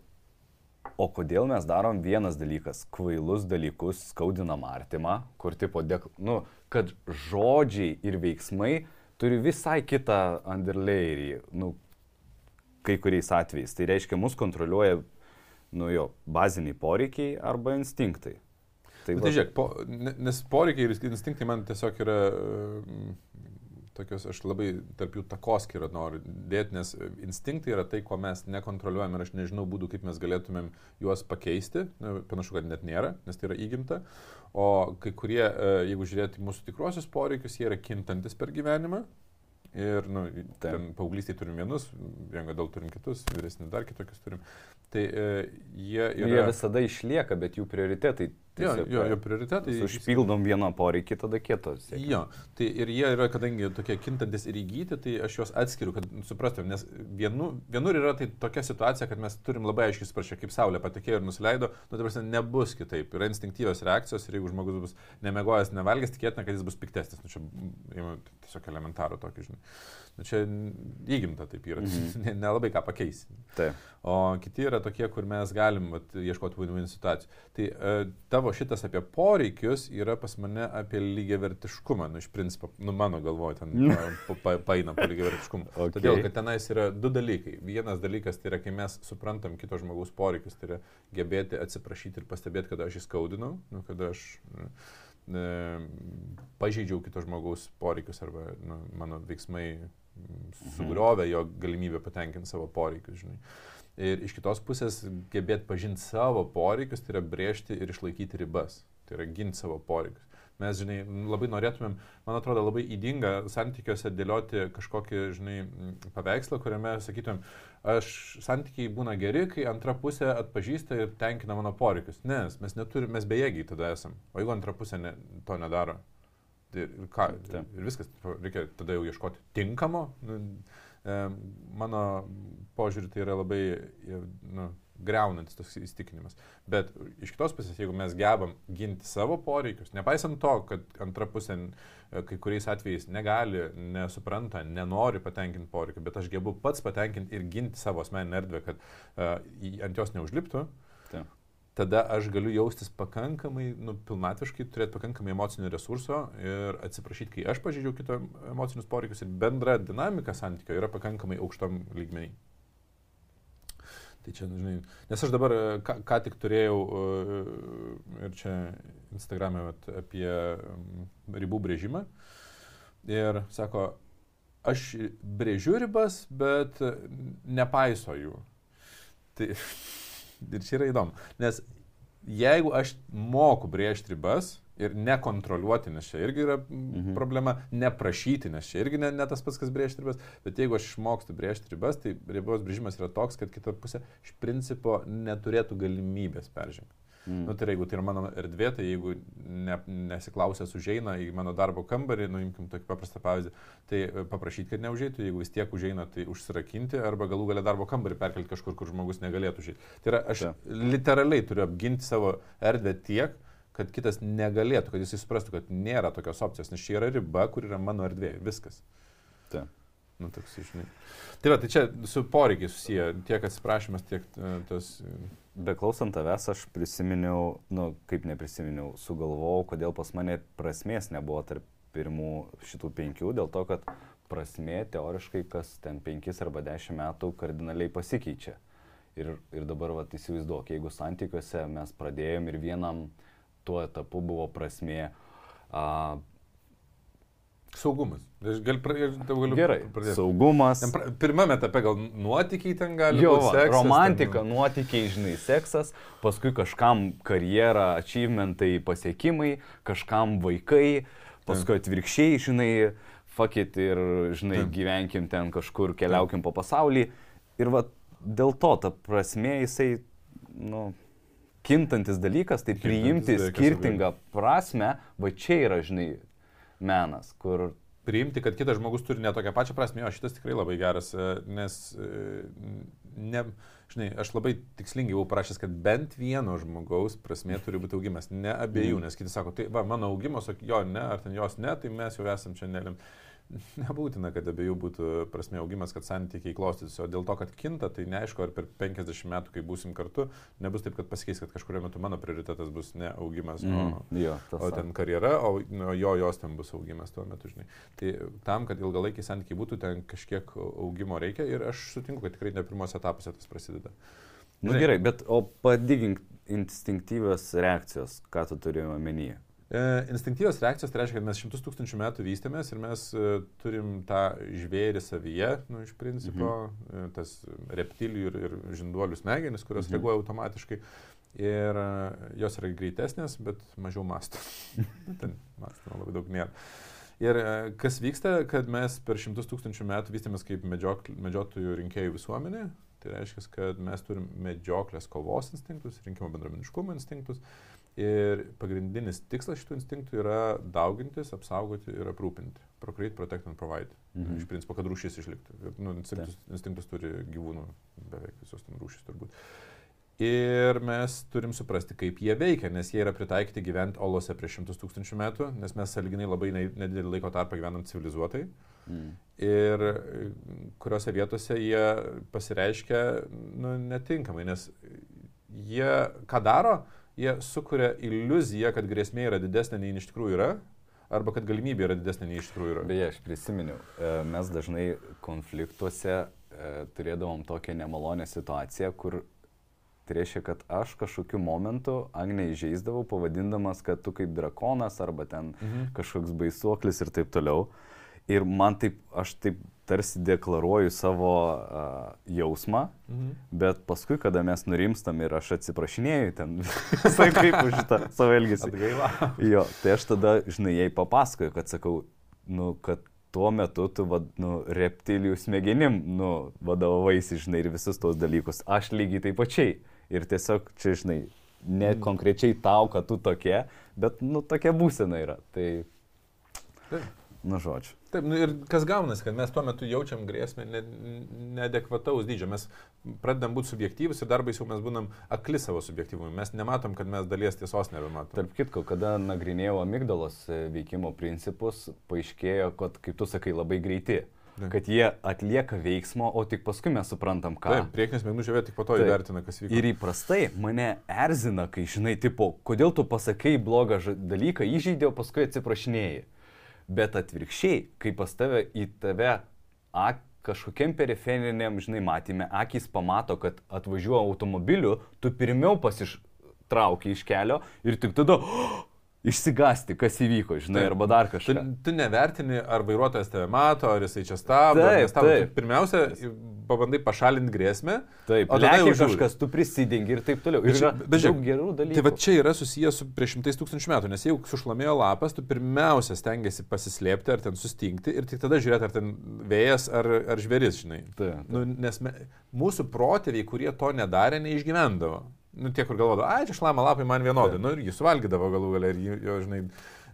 o kodėl mes darom vienas dalykas - kvailus dalykus, skaudinam artimą, kur tipo, dek, nu, kad žodžiai ir veiksmai turi visai kitą underlayerį, nu, kai kuriais atvejais. Tai reiškia, mus kontroliuoja, nu jo, baziniai poreikiai arba instinktai. Tai, tai žiūrėk, po, ne- nes poreikiai ir instinktai man tiesiog yra mm, tokios, aš labai tarp jų takoskirą noriu dėti, nes instinktai yra tai, ko mes nekontroliuojam ir aš nežinau būdų, kaip mes galėtumėm juos pakeisti. Na, Panašu, kad net nėra, nes tai yra įgimta. O kai kurie, e, jeigu žiūrėti mūsų tikruosius poreikius, jie yra kintantis per gyvenimą. Ir, nu, ten paauglystėje turim vienus, vien gal turim kitus, vyresni dar kitokius turim. Tai e, jie yra... yra... Jie visada išlieka, bet jų prioritetai. Jo, jo, jo prioritetai. Užpildom vieną poreikį, tada kitos. Jo, tai ir jie yra, kadangi tokie kintantis ir įgyti, tai aš juos atskiriu, kad suprastum, nes vienu, vienur yra tai tokia situacija, kad mes turim labai aiškiai suprasti, kaip Saulė patekėjo ir nusileido, nu, prasme, nebus kitaip. Yra instinktyvios reakcijos ir jeigu žmogus bus nemegojęs, nevalgęs, tikėtina, kad jis bus piktesnis. Nu, čia tiesiog elementarų tokį, žinai. Nu, čia įgimta taip yra, Mhm. ne- nelabai ką pakeisi. Taip. O kiti yra tokie, kur mes galim vat, ieškoti win-win situacijų. Tai e, tavo šitas apie poreikius yra pas mane apie lygiavertiškumą. Nu, iš principo, nu, mano galvoje ten pa, pa, pa, paina po lygiavertiškumą. Okay. Todėl, kad tenais yra du dalykai. Vienas dalykas tai yra, kai mes suprantam kito žmogaus poreikius, tai yra gebėti atsiprašyti ir pastebėti, kad aš įskaudinau, nu, kad aš e, pažeidžiau kito žmogaus poreikius arba nu, mano veiksmai sugriovė jo galimybę patenkinti savo poreikius, žinai. Ir iš kitos pusės gebėti pažinti savo poreikius, tai yra brėžti ir išlaikyti ribas, tai yra ginti savo poreikius. Mes, žinai, labai norėtumėm, man atrodo, labai įdinga santykiuose dėlioti kažkokį, žinai, paveikslą, kuriame sakytumėm, aš santykiai būna geri, kai antra pusė atpažįsta ir tenkina mano poreikius. Nes mes neturime, mes bejėgiai tada esam. O jeigu antra pusė ne, to nedaro, ir, ką, ir viskas, reikia tada jau ieškoti tinkamo. Nu, mano požiūrį tai yra labai nu, greunantis toks įstikinimas. Bet iš kitos pusės, jeigu mes gebam ginti savo poreikius, nepaisant to, kad antra pusė e, kai kuriais atvejais negali, nesupranta, nenori patenkinti poreikių, bet aš gebu pats patenkinti ir ginti savo asmeninę erdvę, kad uh, ant jos neužliptų, Taip. Tada aš galiu jaustis pakankamai, nu, pilnatviškai, turėti pakankamai emocinio resurso ir atsiprašyti, kai aš pažydžiau kito emocinius poreikius ir bendra dinamika santykio yra pakankamai aukštam lygmenį. Tai čia, žinai, nes aš dabar e, ką, ką tik turėjau e, ir čia Instagram'e vat, apie ribų brėžimą. Ir sako, aš brėžiu ribas, bet nepaiso jų. Tai ir čia yra įdomu, nes jeigu aš moku brėžti ribas, ir nekontroliuoti, nes čia irgi yra mhm. problema, neprašyti, nes čia irgi ne, ne tas pats, kas brėžti ribas, bet jeigu aš išmokstu brėžti ribas, tai ribos brėžimas yra toks, kad kita pusė iš principo neturėtų galimybės peržengti. Mm. Nu, tai jeigu tai yra mano erdvė, tai jeigu ne, nesiklausęs užeina į mano darbo kambarį, nuimkim tokį paprastą pavyzdį, tai paprašyti, kad neužeitų, jeigu vis tiek užeina, tai užsirakinti arba galų galę darbo kambarį perkelti kažkur, kur žmogus negalėtų užeiti. Tai yra, aš ja. literaliai turiu apginti savo erdvę tiek, kad kitas negalėtų, kad jis suprastų, kad nėra tokios opcijos, nes čia yra riba, kur yra mano erdvė, viskas. Taip. Nu, toks, žinai. Tai va, tai čia su poreikiai susiję, tiek atsiprašymas, tiek uh, tas... Beklausant tavęs, aš prisiminiau, nu, kaip neprisiminiau, sugalvojau, kodėl pas mane prasmės nebuvo tarp pirmų šitų penkių, dėl to, kad prasmė teoriškai kas ten penkis arba dešimt metų kardinaliai pasikeičia. Ir, ir dabar, va, įsivaizduok, jeigu santykiuose mes pradėjom ir vienam tuo etapu buvo prasmė. A, Saugumas. Aš gal galiu Gerai. Pradėti. Saugumas. Pra, pirmame etape gal nuotykiai ten gali jo, būti. Seksas, romantika, ten... nuotykiai, žinai, seksas, paskui kažkam karjera, achievementai, pasiekimai, kažkam vaikai, paskui atvirkščiai, žinai, fakit ir, žinai, Taip. gyvenkim ten kažkur, keliaukim Taip. po pasaulį. Ir va dėl to ta prasme jisai, nu, kintantis dalykas, tai priimti skirtingą prasme, va čia yra, žinai, menas, kur... Priimti, kad kitas žmogus turi ne tokią pačią prasme, o šitas tikrai labai geras, e, nes, e, ne, žinai, aš labai tikslingai buvau parašęs, kad bent vieno žmogaus prasme turi būti augimas, ne abiejų, mm. nes kiti sako, tai va, mano augimas, o jo ne, ar ten jos ne, tai mes jau esam čia nelim. Nebūtina, kad abiejų būtų prasme augimas, kad santykiai klostytųsi, o dėl to, kad kinta, tai neaišku, ar per 50 metų, kai būsim kartu, nebus taip, kad pasikeis, kad kažkurio metu mano prioritetas bus ne augimas, mm, o, jo, o ten karjera, o no, jo, jos ten bus augimas tuo metu, žinai. Tai tam, kad ilgalaikiai santykiai būtų, ten kažkiek augimo reikia ir aš sutinku, kad tikrai ne pirmos etapuose tas prasideda. Na nu, gerai, bet o padidink instinktyvios reakcijos, ką tu turi omenyje? E, instinktyvios reakcijos tai reiškia, kad mes šimtus tūkstančių metų vystėmės ir mes e, turim tą žvėrį savyje, nu, iš principo, mhm. E, tas reptilijų ir, ir žinduolių smegenis, kurios mhm. reaguoja automatiškai. Ir jos yra greitesnės, bet mažiau mastų. Ten mastų labai daug nėra. Ir kas vyksta, kad mes per šimtus tūkstančių metų vystėmės kaip medžiok, medžiotojų rinkėjų visuomenė. Tai reiškia, kad mes turim medžioklės kovos instinktus, rinkimo bendraminiškumo instinktus. Uh, Ir pagrindinis tikslas šitų instinktų yra daugintis, apsaugoti ir aprūpinti. Procreate, protect and provide. Mhm. Iš principo, kad rūšis išliktų. Ir, nu, instinktus, instinktus turi gyvūnų, beveik visos ten rūšis turbūt. Ir mes turim suprasti, kaip jie veikia, nes jie yra pritaikyti gyventi olose prieš šimtus tūkstančių metų, nes mes saliginai labai nedidelį laiko tarpą gyvenam civilizuotai. Mm. Ir kuriuose vietose jie pasireiškia nu, netinkamai, nes jie ką daro, jie sukuria iliuziją, kad grėsmė yra didesnė nei iš tikrųjų yra, arba kad galimybė yra didesnė nei iš tikrųjų yra. Beje, aš prisiminiau, e, mes dažnai konfliktuose e, turėdavom tokią nemalonę situaciją, kur tai reiškia, kad aš kažkokiu momentu Agnė įžeisdavau, pavadindamas, kad tu kaip drakonas arba ten mhm. kažkoks baisuoklis ir taip toliau. Ir man taip, aš taip tarsi deklaruoju savo uh, jausmą, mhm. bet paskui, kada mes nurimstam ir aš atsiprašinėjau ten visai kaip už šitą savo elgesį. Atgaila. Jo, tai aš tada, žinai, jai papasakoju, kad sakau, nu, kad tuo metu tu, vad, nu, reptilijų smegenim, nu, vadovavaisi, žinai, ir visus tos dalykus. Aš lygiai taip pačiai. Ir tiesiog čia, žinai, ne mhm. konkrečiai tau, kad tu tokia, bet, nu, tokia būsena yra. Tai... Taip. Nu, žodžiu. Taip, nu ir kas gaunasi, kad mes tuo metu jaučiam grėsmę neadekvataus dydžio. Mes pradedam būti subjektyvus ir darbais jau mes būnam akli savo subjektyvumui. Mes nematom, kad mes dalies tiesos nebematom. Tarp kitko, kada nagrinėjau amigdalos veikimo principus, paaiškėjo, kad, kaip tu sakai, labai greiti. Ne. Kad jie atlieka veiksmo, o tik paskui mes suprantam, ką. Taip, priekinis smegenų žievė tik po to įvertina, kas vyko. Ir įprastai mane erzina, kai žinai, tipo, kodėl tu pasakai blogą dalyką, įžeidėjau, paskui atsiprašinėjai. Bet atvirkščiai, kai pas tave į tave ak, kažkokiam periferiniam, žinai, matymė, akis pamato, kad atvažiuoja automobiliu, tu pirmiau pasištrauki iš kelio ir tik tada oh, išsigasti, kas įvyko, žinai, Taip. arba dar Tu, kažką. tu nevertini, ar vairuotojas tave mato, ar jisai čia stabdo. Taip, nestabdo. taip. Tu Pirmiausia, pabandai pašalinti grėsmę. Taip, o tada jau kažkas, tu prisidengi ir taip toliau. Ir Bet žiūrėk, gerų dalykų. Tai va čia yra susijęs su prieš šimtais tūkstančių metų, nes jeigu sušlamėjo lapas, tu pirmiausia stengiasi pasislėpti ar ten sustingti ir tik tada žiūrėti, ar ten vėjas ar, ar žvėris, žinai. Taip, taip. Nu, nes me, mūsų protėviai, kurie to nedarė, neišgyvendavo. Nu, tie, kur galvodavo, ai, čia šlama lapai man vienodai. Nu, ir jį suvalgydavo galų galę ir jo, žinai,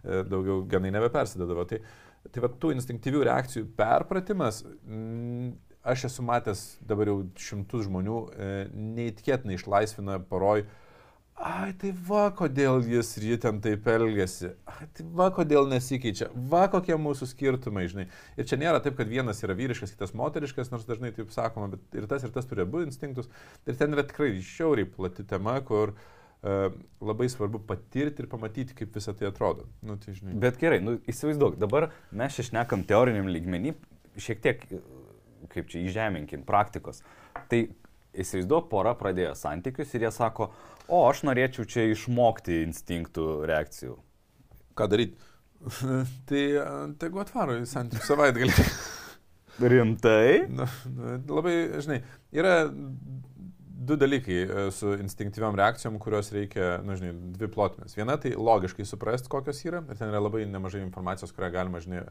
e, daugiau genai nebepersidedavo. Tai, tai va, tų instinktyvių reakcijų perpratimas, mm, aš esu matęs dabar jau šimtus žmonių, e, neįtikėtinai išlaisvina poroj. Ai, tai va, kodėl jis ir ji ten taip elgesi. Ai, tai va, kodėl nesikeičia. Va, kokie mūsų skirtumai, žinai. Ir čia nėra taip, kad vienas yra vyriškas, kitas moteriškas, nors dažnai taip sakoma, bet ir tas, ir tas turi abu instinktus. Ir ten yra tikrai žiauriai plati tema, kur uh, labai svarbu patirti ir pamatyti, kaip visą tai atrodo. Nu, tai, žinai. Bet gerai, nu, įsivaizduok, dabar mes išnekam teoriniam lygmenį, šiek tiek, kaip čia įžeminkim, praktikos. Tai įsivaizduok, pora pradėjo santykius ir jie sako, o aš norėčiau čia išmokti instinktų reakcijų. Ką daryti? tai e, tegu atvaro į santykių savaitgalį. Rimtai? Nu, nu, labai, žinai, yra du dalykai e, su instinktyviam reakcijom, kurios reikia, na, žinai, dvi plotmės. Viena tai logiškai suprasti, kokios yra, ir ten yra labai nemažai informacijos, kurią galima, žinai,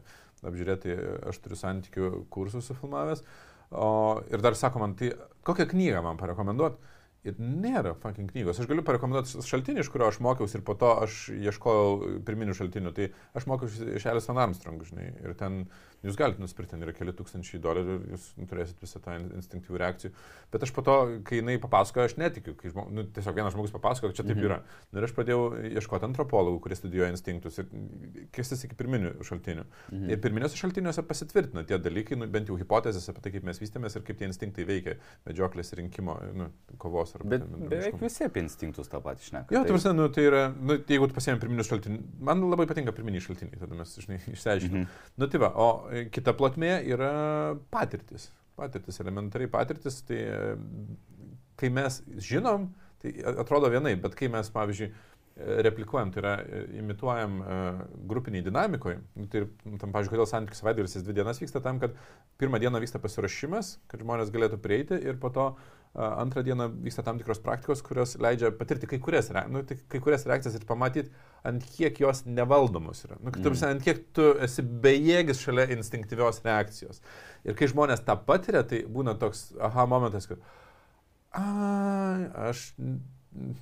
apžiūrėti, aš turiu santykių kursus sufilmavęs. O, ir dar sako man, tai kokią knygą man parekomenduoti? Ir nėra fucking knygos. Aš galiu parekomenduoti šaltinį, iš kurio aš mokiausi ir po to aš ieškojau pirminių šaltinių. Tai aš mokiausi iš Alice Van Armstrong, žinai, ir ten jūs galite nusipirkti, ten yra keli tūkstančiai dolerių ir jūs turėsit visą tą instinktyvų reakcijų. Bet aš po to, kai jinai papasakojo, aš netikiu, kai žmo, nu, tiesiog vienas žmogus papasakojo, kad čia taip Mhm. yra. Nu, ir aš pradėjau ieškoti antropologų, kurie studijuoja instinktus ir kistis iki pirminių šaltinių. Mhm. Ir pirminiuose šaltiniuose pasitvirtina tie dalykai, nu, bent jau hipotezės apie tai, kaip mes vystėmės ir kaip tie instinktai veikia medžioklės rinkimo, nu, kovos ar Bet beveik visi apie instinktus tą patį šneka. Jo, Tai- prasme, nu, tai yra, nu, jeigu tu pasiemi pirminius šaltinius, man labai patinka pirminiai šaltiniai, tada mes, žinai, išsiaiškiname. Mhm. Nu, tai va, o kita plotmė yra patirtis. Patirtis, elementariai patirtis, tai e, kai mes žinom, tai atrodo vienai, bet kai mes, pavyzdžiui, replikuojam, tai yra e, imituojam uh, grupiniai dinamikoje. Nu, tai, nu, tam, pavyzdžiui, kodėl santykių savaitgalis jis dvi dienas vyksta tam, kad pirmą dieną vyksta pasiruošimas, kad žmonės galėtų prieiti ir po to uh, antrą dieną vyksta tam tikros praktikos, kurios leidžia patirti kai kurias, nu, tai, kai kurias reakcijas ir pamatyti, ant kiek jos nevaldomos yra. Nu, kad, mm. ant kiek tu esi bejėgis šalia instinktyvios reakcijos. Ir kai žmonės tą patiria, tai būna toks aha momentas, kad Ai, aš,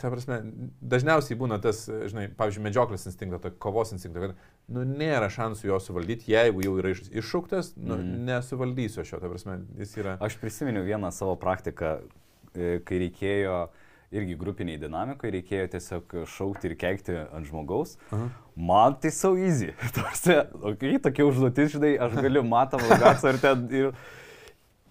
ta prasme, dažniausiai būna tas, žinai, pavyzdžiui, medžioklės instinktas, ta kovos instinktas, kad, nu, nėra šansų jo suvaldyti, jeigu jau yra iš- iššauktas, nu, Mhm. nesuvaldysiu aš jo, ta prasme, jis yra. Aš prisiminiau vieną savo praktiką, e, kai reikėjo irgi grupiniai dinamikai, reikėjo tiesiog šaukti ir keikti ant žmogaus. Aha. Man tai so easy. Tarsi, okay, tokia užduotis, žinai, aš galiu matom ilgas ar ten. Ir,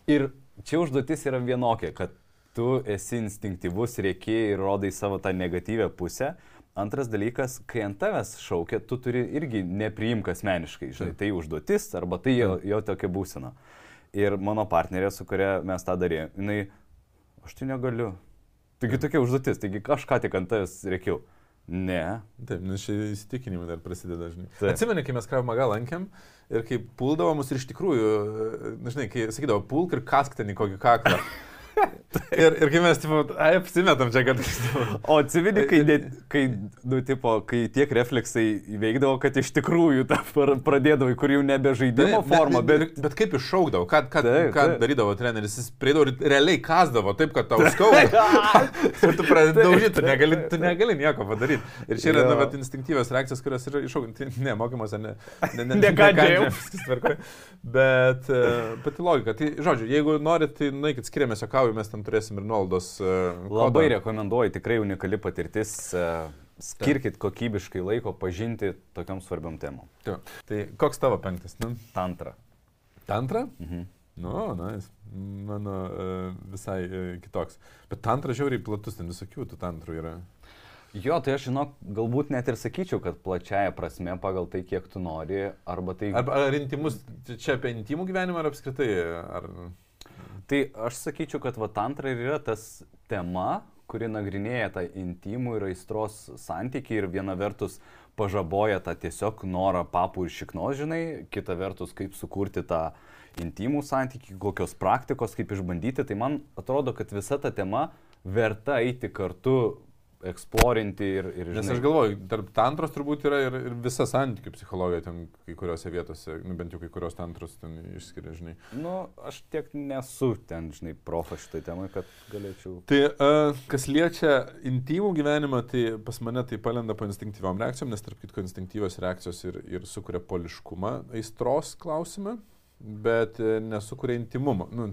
ir čia užduotis yra vienokia, kad tu esi instinktyvus, reikia ir rodai savo tą negatyvę pusę. Antras dalykas, kai ant tavęs šaukia, tu turi irgi nepriimk asmeniškai, žinai, tai užduotis arba tai jo, jo tokia būsena. Ir mano partnerė, su kuria mes tą darėme, jinai, aš tai negaliu. Taigi tokia užduotis, taigi aš ką tik ant tavęs reikiau. Ne. Taip, nes čia įsitikinimai dar prasideda. Taip. Atsimeni, kai mes Kravmagą lankėm ir kai puldavo mus ir iš tikrųjų, na, žinai, kai sakydavo, pulk ir kask ten į kokį kaklą. ir, ir kai mes, tipo, ai, apsimetam čia, kad... O atsimeni, kai, ne, kai, nu, tipo, kai tiek refleksai įveikdavo, kad iš tikrųjų tą pradėdavo, kur jau nebe žaidimo forma, bet... bet, bet kaip iššaukdavo, ką, ką, Taip, ką taip. darydavo treneris, jis prieidavo ir realiai kasdavo taip, kad tau skauda. ir tu pradedi daužyti, tu negali, tu negali nieko padaryti. Ir čia yra, na, bet instinktyvios reakcijos, kurios yra iššaukinti, ne, mokymuose, ne, ne, ne, viskas tvarkoje. Bet uh, pati logika, tai žodžiu, jeigu norit, tai nueikit skiriamės jokauju, mes ten turėsim ir nuolaidos. Uh, Labai rekomenduoju, tikrai unikali patirtis. e, Skirkit kokybiškai laiko pažinti tokiam svarbiam temam. Tai, tai koks tavo penktas? Nu, Tantra. tantra? Mhm. Nu, na, jis mano uh, visai kitoks. Bet tantra žiauriai platus, ten visokių tų tantrų yra. Jo, tai aš žinok, galbūt net ir sakyčiau, kad plačiaja prasme pagal tai, kiek tu nori, arba tai... Ar, ar intimus, čia apie intimų gyvenimą ar apskritai? Ar... Tai aš sakyčiau, kad va tantra ir yra tas tema, kuri nagrinėja tą intimų ir aistros santyki ir viena vertus pažaboja tą tiesiog norą papų ir šiknos, žinai, kita vertus kaip sukurti tą intimų santyki, kokios praktikos, kaip išbandyti, tai man atrodo, kad visa ta tema verta eiti kartu eksplorinti ir... ir žinai, Nes aš galvoju, tarp tantros turbūt yra ir, ir visa santykių psichologija ten kai kuriuose vietose, nu, bent jau kai kurios tantros ten išskiria, žinai. Nu, aš tiek nesu ten, žinai, profas šitai temai, kad galėčiau. Tai uh, kas liečia intimų gyvenimą, tai pas mane tai palenda po instinktyviom reakcijom, nes tarp kitko instinktyvios reakcijos ir, ir sukuria poliškumą aistros klausimą, bet e, nesukuria intimumo. Nu,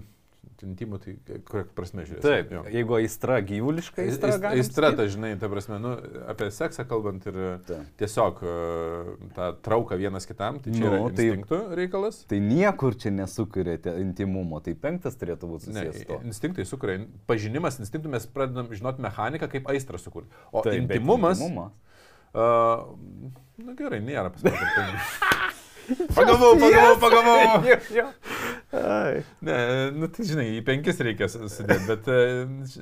intimų, tai kokia prasme žiūrėsi. Taip, jo. jeigu aistra gyvuliška, aistra. Aistra, ta žinai, ta prasme, nu, apie seksą kalbant ir Taip. tiesiog uh, tą trauką vienas kitam, tai čia nu, yra tai, instinktų reikalas. Tai niekur čia nesukūrėte intimumo, tai penktas turėtų būti susijęs. Ne, instinktai sukuria, pažinimas instinktų mes pradedam žinoti mechaniką, kaip aistrą sukurti. O Taip, intimumas... Uh, na nu, gerai, nėra pasakyti. Pagavau, pagavau, pagavau. Ne, nu tai žinai, į penkis reikia sudėti, bet e,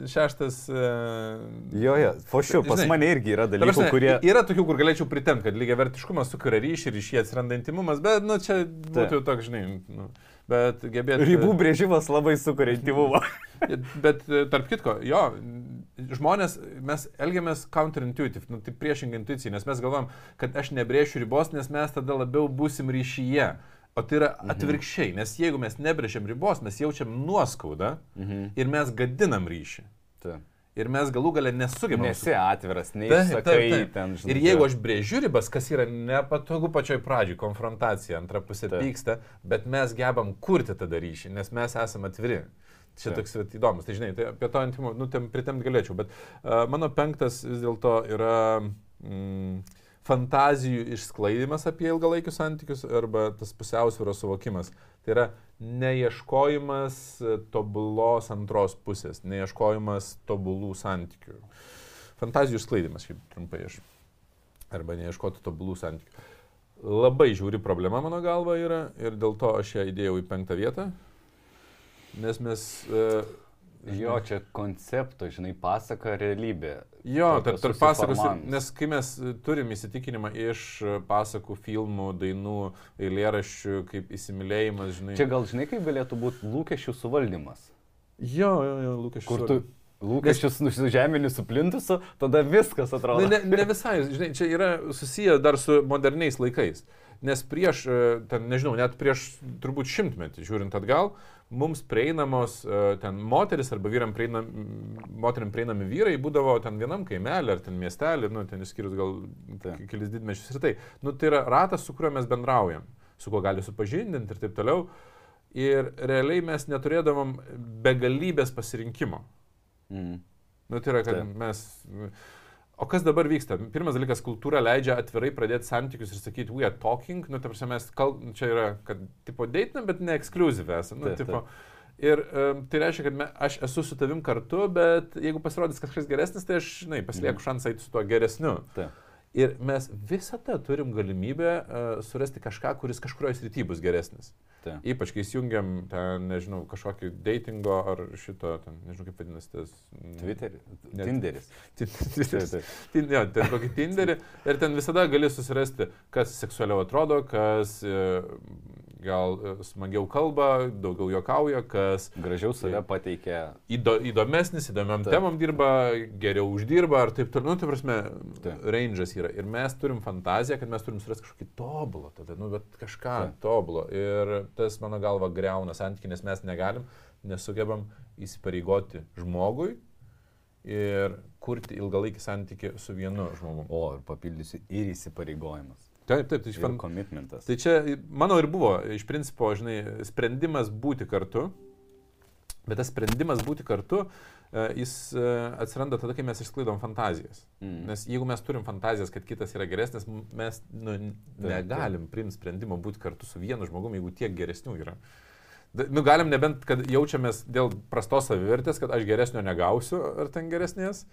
šeštas. Uh, jo, jo, fošiu, pas žinai, mane irgi yra dalykų, prasme, kurie... Yra tokių, kur galėčiau pritemti, kad lygiai vertiškumas sukuria ryšį ir iš jį atsiranda intimumas, bet, nu, čia būtų toks, žinai, nu, bet gebėti... Ribų brėžimas labai sukuria intimumą. bet e, tarp kitko, jo, žmonės, mes elgiamės counterintuitive, nu, tai priešingai intuicijai, nes mes galvom, kad aš nebrėšiu ribos, nes mes tada labiau būsim ryšyje. O tai yra mhm. atvirkščiai, nes jeigu mes nebrėžiam ribos, mes jaučiam nuoskaudą mhm. ir mes gadinam ryšį. Ta. Ir mes galų galę nesugebame. Nesi atviras, neįsakai ten žinai. Ir jeigu aš brėžiu ribas, kas yra nepatogu pačioj pradžioj, konfrontacija, antra pusė ta. pyksta, bet mes gebam kurti tada ryšį, nes mes esame atviri. Čia Taip. toks įdomus, tai žinai, tai apie to intimų, nu, tem, pritemti galėčiau, bet uh, mano penktas vis dėlto yra mm, fantazijų išsklaidimas apie ilgalaikius santykius arba tas pusiausvėros suvokimas. Tai yra neieškojimas tobulos antros pusės, neieškojimas tobulų santykių. Fantazijų išsklaidimas, šiaip trumpai aš. Arba neieškoti tobulų santykių. Labai žiūri problema mano galva yra ir dėl to aš ją įdėjau į penktą vietą. Nes mes... Uh, Jo, čia koncepto, žinai, pasaka realybė. Jo, tarp, tarp pasakos, nes kai mes turim įsitikinimą iš pasakų, filmų, dainų, eilėraščių, kaip įsimylėjimas, žinai. Čia gal žinai, kaip galėtų būti lūkesčių suvaldymas. Jo, jo, jo, lūkesčių. Kur tu lūkesčius nes... nusižemini su plintusu, tada viskas atrodo. Ne, ne, ne visai, žinai, čia yra susiję dar su moderniais laikais. Nes prieš, ten, nežinau, net prieš turbūt šimtmetį, žiūrint atgal, mums prieinamos e, ten moteris arba vyram prieinam, moteriam prieinami vyrai būdavo ten vienam kaimelį ar ten miestelį, nu, ten išskyrus gal ta. kelis didmečius ir tai. Nu, tai yra ratas, su kuriuo mes bendraujam, su kuo gali supažindinti ir taip toliau. Ir realiai mes neturėdavom begalybės pasirinkimo. Mm. Nu, tai yra, kad Taip. mes... O kas dabar vyksta? Pirmas dalykas, kultūra leidžia atvirai pradėti santykius ir sakyti, we are talking, nu, ta prasme, mes kal... čia yra, kad, tipo, deitinam, bet ne ekskluzyvę esame. Nu, taip, tipo, taip. Ir um, tai reiškia, kad me, aš esu su tavim kartu, bet jeigu pasirodys kažkas geresnis, tai aš, žinai, pasilieku mm. šansą eiti su tuo geresniu. Taip. Ir mes visada turim galimybę uh, surasti kažką, kuris kažkurioje srityje bus geresnis. Ta. Ypač kai įsijungiam ten, nežinau, kažkokį datingo ar šito, ten, nežinau kaip vadinasi tas. Twitteris. Tinderis. Tinderis. Jo, ten kokį Tinderį ir ten visada gali susirasti, kas seksualiau atrodo, kas e, gal e, smagiau kalba, daugiau juokauja, kas gražiau save pateikia. Įdo, įdomesnis, įdomiam taip. temam dirba, geriau uždirba, ar taip toliau. Nu, tai prasme, range'as yra. Ir mes turim fantaziją, kad mes turim surasti kažkokį tobulą, tada, nu, bet kažką taip. tobulo. Ir tas, mano galva, greuna santykių, nes mes negalim, nesugebam įsipareigoti žmogui ir kurti ilgalaikį santykių su vienu žmogumi. O, ir papildysiu, ir įsipareigojimas. Taip, taip, tai iš fan... komitmentas. Tai čia, mano ir buvo, iš principo, žinai, sprendimas būti kartu, bet tas sprendimas būti kartu, e, jis e, atsiranda tada, kai mes išsklaidom fantazijas. Mm. Nes jeigu mes turim fantazijas, kad kitas yra geresnis, mes nu, negalim priimti sprendimo būti kartu su vienu žmogumi, jeigu tiek geresnių yra. Nu, galim nebent, kad jaučiamės dėl prastos savivertės, kad aš geresnio negausiu, ar ten geresnės,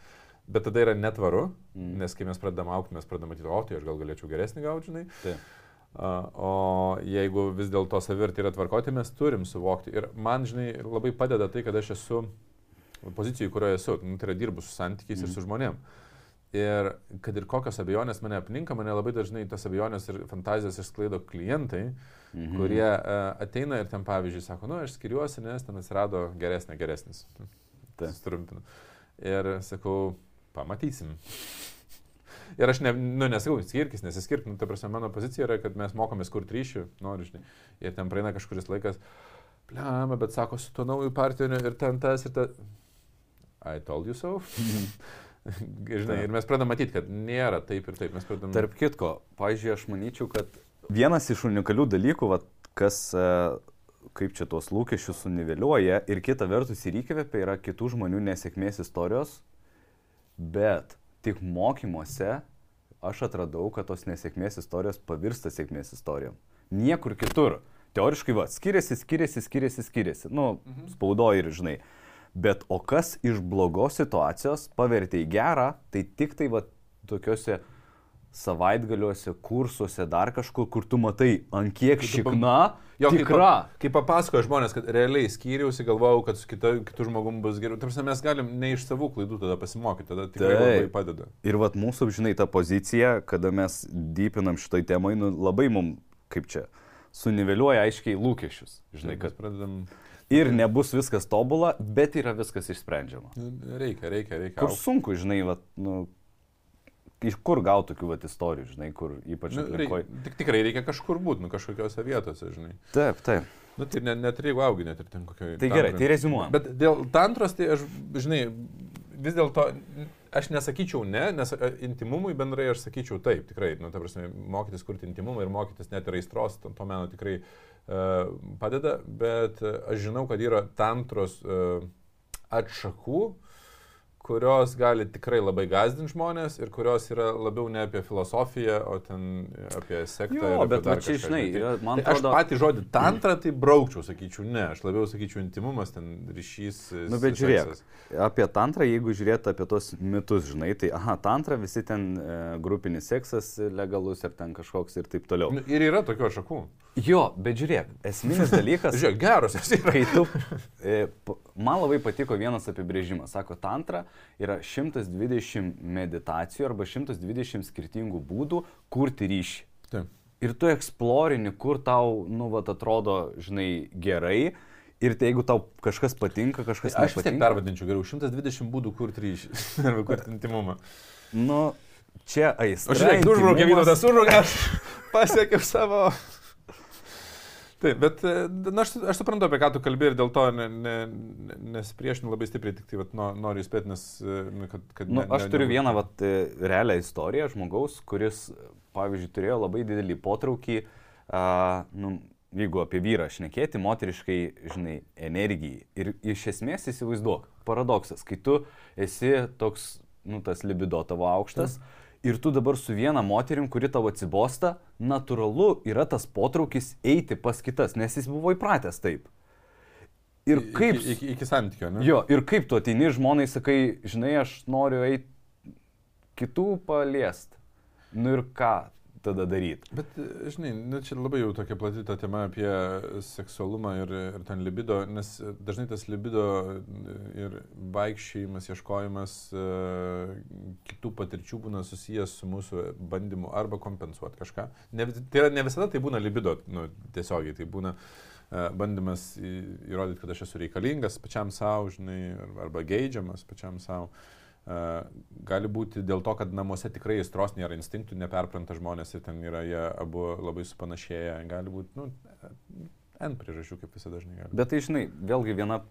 Bet tada yra netvaru, Mm. nes kai mes pradedam aukti, mes pradedam matyti, o tai aš gal galėčiau geresnį gauti, žinai. Taip. A, O jeigu vis dėlto savirtį yra tvarkoti, mes turim suvokti. Ir man, žinai, labai padeda tai, kad aš esu pozicijoje, kurioje esu. Nu, tai yra dirbu su santykiais mm. ir su žmonėm. Ir kad ir kokios abejonės mane apninka, mane labai dažnai tas abejonės ir fantazijas išsklaido klientai, mhm. kurie uh, ateina ir ten pavyzdžiui sako, nu aš skiriuosi, nes ten atsirado geresnė, geresnis. Taip. Sutrumpinu. Ir sakau, pamatysim. Ir aš ne, nu, nesakau, skirkis, nesiskirk, nu, ta prasme, mano pozicija yra, kad mes mokomės kur ryšių, noriu, žinai, ir ten praeina kažkuris laikas, pliama, bet sako, su tuo nauju partneriu ir ten tas ir tas. I told you so. žinai, ir mes pradedam matyti, kad nėra taip ir taip, mes pradedam... Tarp kitko, pažiūrėjau, aš manyčiau, kad vienas iš unikalių dalykų, vat, kas, e, kaip čia tuos lūkesčius suniveliuoja ir kita vertus ir įkvepia, yra kitų žmonių nesėkmės istorijos, bet tik mokymuose aš atradau, kad tos nesėkmės istorijos pavirsta sėkmės istorijom. Niekur kitur. Teoriškai, va, skiriasi, skiriasi, skiriasi, skiriasi. Nu, Mhm. spaudoji ir žinai. Bet o kas iš blogos situacijos pavertė į gerą, tai tik tai va tokiuose savaitgaliuose, kursuose, dar kažkur, kur tu matai, ant kiek tu pam- šikna, Jo, kai tikra. pa- Kai papasakoja žmonės, kad realiai skyriausi, galvojau, kad su kita, kitu žmogum bus geriau. Tarsi mes galim ne iš savų klaidų tada pasimokyti, tada tikrai Taip. labai padeda. Ir vat mūsų, žinai, ta pozicija, kada mes dypinam šitoj temai, nu, labai mum, kaip čia, suniveliuoja aiškiai lūkesčius. Žinai, kad pradedam. ir nebus viskas tobula, bet yra viskas išsprendžiama. Reikia, reikia, reikia. Kur sunku, žinai, vat, nu, iš kur gauti tokių vat, istorijų, žinai, kur ypač Nu, aplinkoje. reik, tik, tikrai reikia kažkur būti, nu kažkokiose vietose, žinai. Taip, taip. Nu, tai net, net jeigu augi, net ir ten kokioje. Tai gerai, tai rezumuojam. Bet dėl tantros, tai aš, žinai, vis dėlto, aš nesakyčiau ne, nes e, intimumui bendrai aš sakyčiau taip, tikrai, nu, ta prasme, mokytis kurti intimumą ir mokytis net ir aistros, to, to meno tikrai uh, padeda, bet uh, aš žinau, kad yra tantros uh, atšakų, kurios gali tikrai labai gazdinti žmonės ir kurios yra labiau ne apie filosofiją, o ten apie sektą. Jo, bet va čia, žinai, man Tai aš atrodo- patį žodį tantra tai braukčiau, sakyčiau, ne, aš labiau sakyčiau intimumas, ten ryšys. Nu, bet žiūrėk, apie tantrą, jeigu žiūrėt apie tos mitus, žinai, tai, aha, tantra visi ten e, grupinis seksas legalus ir ten kažkoks ir taip toliau. Nu, Ir yra tokių atšakų. Jo, bet žiūrėk, esminis dalykas, Žiūrėk, geros jos yra. kai tu, e, man labai patiko vienas apibrėžimas, sako, tantra yra 120 meditacijų arba 120 skirtingų būdų kurti ryšį. Taip. Ir tu eksplorini, kur tau, nu, vat, atrodo, žinai, gerai. Ir tai jeigu tau kažkas patinka, kažkas Aš vis tiek nepatinka. pervadinčiau geriau 120 būdų kurti ryšį arba kurti intimumą. Nu, čia aistra. O žiūrėk, tu užbraukė intymumas. vytautas, užbraukė, aš pasiekiau savo. Taip, bet e, na, aš, aš suprantu, apie ką tu kalbėjai ir dėl to ne, ne, ne, nesipriešinu labai stipriai, tik tai vat, no, noriu įspėti, nes, e, nu, kad... kad Nu, ne, aš ne, turiu ne, vieną vat, e, realią istoriją žmogaus, kuris, pavyzdžiui, turėjo labai didelį potraukį, a, nu, jeigu apie vyrą šnekėti, moteriškai, žinai, energijai. Ir iš esmės įsivaizduok, paradoksas, kai tu esi toks, nu, tas libido tavo aukštas. Ir tu dabar su viena moterim, kuri tavo atsibosta, natūralu yra tas potraukis eiti pas kitas, nes jis buvo įpratęs taip. Ir kaip... Iki, iki, iki santykio, ne? Jo, ir kaip tu ateini žmonai, sakai, žinai, aš noriu eiti kitų paliest. Nu ir ką tada daryti? Bet, e, žinai, nu, čia labai jau tokia plati ta tema apie seksualumą ir, ir ten libido, nes dažnai tas libido e, ir vaikščiojimas, ieškojimas e, kitų patirčių būna susijęs su mūsų bandymu arba kompensuoti kažką. Ne, tai yra, ne visada tai būna libido, nu, tiesiogiai, tai būna e, bandymas įrodyti, kad aš esu reikalingas pačiam savo, žinai, ar- arba geidžiamas pačiam savo. Uh, gali būti dėl to, kad namuose tikrai aistros nėra instinktų, neperpranta žmonės ir ten yra jie abu labai supanašėję. Gali būti, nu, N priežasčių, kaip visada dažnai gali. Bet tai, žinai, vėlgi viena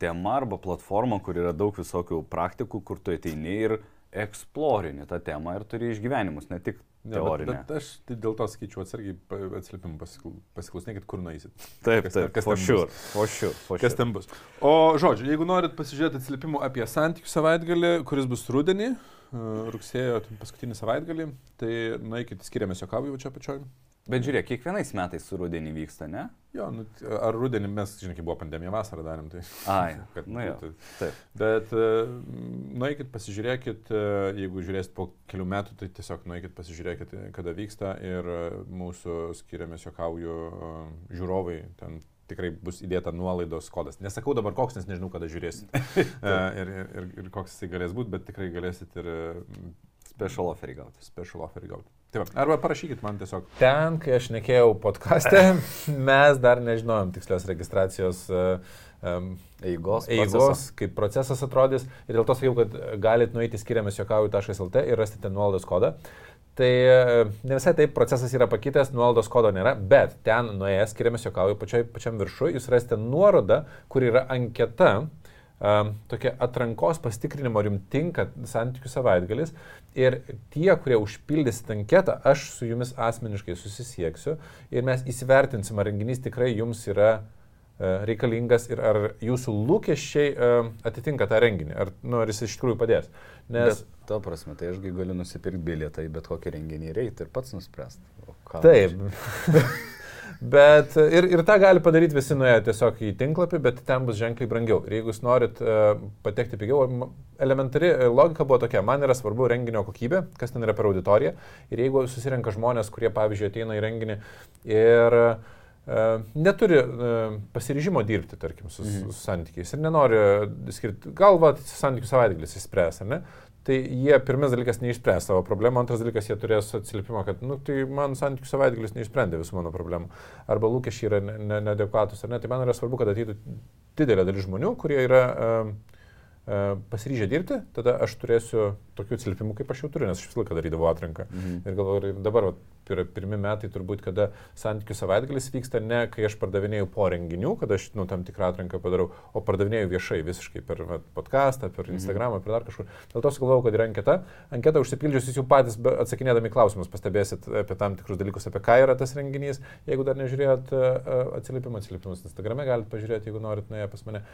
tema arba platforma, kur yra daug visokių praktikų, kur tu ateini ir eksplorini tą temą ir turi išgyvenimus, ne tik Ne, bet, teorinę. bet aš tai dėl to sakyčiau atsargiai pasikl- pasiklausinėkit, kur nueisit. Taip, kas- taip, kas for sure, for sure, for Kas sure. ten bus. O žodžiu, jeigu norit pasižiūrėti atsiliepimų apie santykių savaitgalį, kuris bus rudenį, e, rugsėjo paskutinį savaitgalį, tai nueikit, skiriamės jo kavui čia pačioj. Bet žiūrėk, kiekvienais metais rudenį vyksta, ne? Jo, nu, ar rudenį mes, žinai, kai buvo pandemija vasarą darėm, tai... Ai, kad, nu jo. tai, Taip. Bet e, nueikit, pasižiūrėkit, e, jeigu žiūrėsit po kelių metų, tai tiesiog nueikit, pasižiūrėkit, kada vyksta ir e, mūsų skiriamės jokauju žiūrovai, ten tikrai bus įdėta nuolaidos kodas. Nesakau dabar koks, nes nežinau, kada žiūrėsit. Ir, ir, ir, ir koks jisai galės būti, bet tikrai galėsit ir Special offerį gauti. special offerį gauti. Tai va, arba parašykit man tiesiog. Ten, kai aš nekėjau podkastę, mes dar nežinojom tikslios registracijos um, Eigos. eigos, proceso. kaip procesas atrodys. Ir dėl to sakiau, kad galit nueiti skiriamės jokauju.lt ir rasite ten nuolaidos kodą. Tai e, ne visai taip procesas yra pakitęs, nuolaidos kodo nėra, bet ten nuėjęs skiriamės jokauju pačiam viršui, jūs rasite nuorodą, kur yra anketa, tokia atrankos pastikrinimo rimtinka santykių savaitgalis. Ir tie, kurie užpildysit anketą, aš su jumis asmeniškai susisieksiu ir mes įsivertinsim, ar renginys tikrai jums yra e, reikalingas ir ar jūsų lūkesčiai e, atitinka tą renginį, ar, nu, ar jis iš tikrųjų padės. Nes Bet, to prasme, tai ašgi galiu nusipirkti bilietą į bet kokį renginį ir eiti ir pats nuspręsti. Taip. bet ir, ir tą gali padaryti visi nuėję tiesiog į tinklapį, bet ten bus ženkliai brangiau. Ir jeigu jūs norit uh, patekti pigiau, elementari e, logika buvo tokia, man yra svarbu renginio kokybė, kas ten yra per auditoriją. Ir jeigu susirenka žmonės, kurie, pavyzdžiui, ateina į renginį ir uh, neturi pasiryžimo dirbti, tarkim, su, Mhm. su santykiais ir nenori skirti, galva santykių savaitgalis įspręs, ar ne? Tai jie pirmas dalykas neišspręs savo problemą, antras dalykas jie turės atsiliepimą, kad, nu, tai man santykių savaitgalis neišsprendė visų mano problemų. Arba lūkesčiai yra ne- ne- neadekvatus, ar ne? Tai man yra svarbu, kad ateitų didelė dalis žmonių, kurie yra uh, pasiryžę dirbti, tada aš turėsiu tokių atsiliepimų, kaip aš jau turiu, nes aš visą laiką darydavau atranką. Mhm. Ir galvoju, ir dabar yra pirmi metai turbūt, kada santykių savaitgalis vyksta ne kai aš pardavinėjau po renginių, kada aš nu, tam tikrą atranką padarau, o pardavinėjau viešai visiškai per vat, podcastą, per Instagramą, per dar kažkur. Dėl to sugalvojau, kad yra anketa. Anketą užsipildžius jūs jau patys atsakinėdami klausimus pastebėsit apie tam tikrus dalykus, apie ką yra tas renginys. Jeigu dar nežiūrėjot e, e, atsiliepimą, atsiliepimus Instagrame galite pažiūrėti, jeigu norit nuėję pas mane.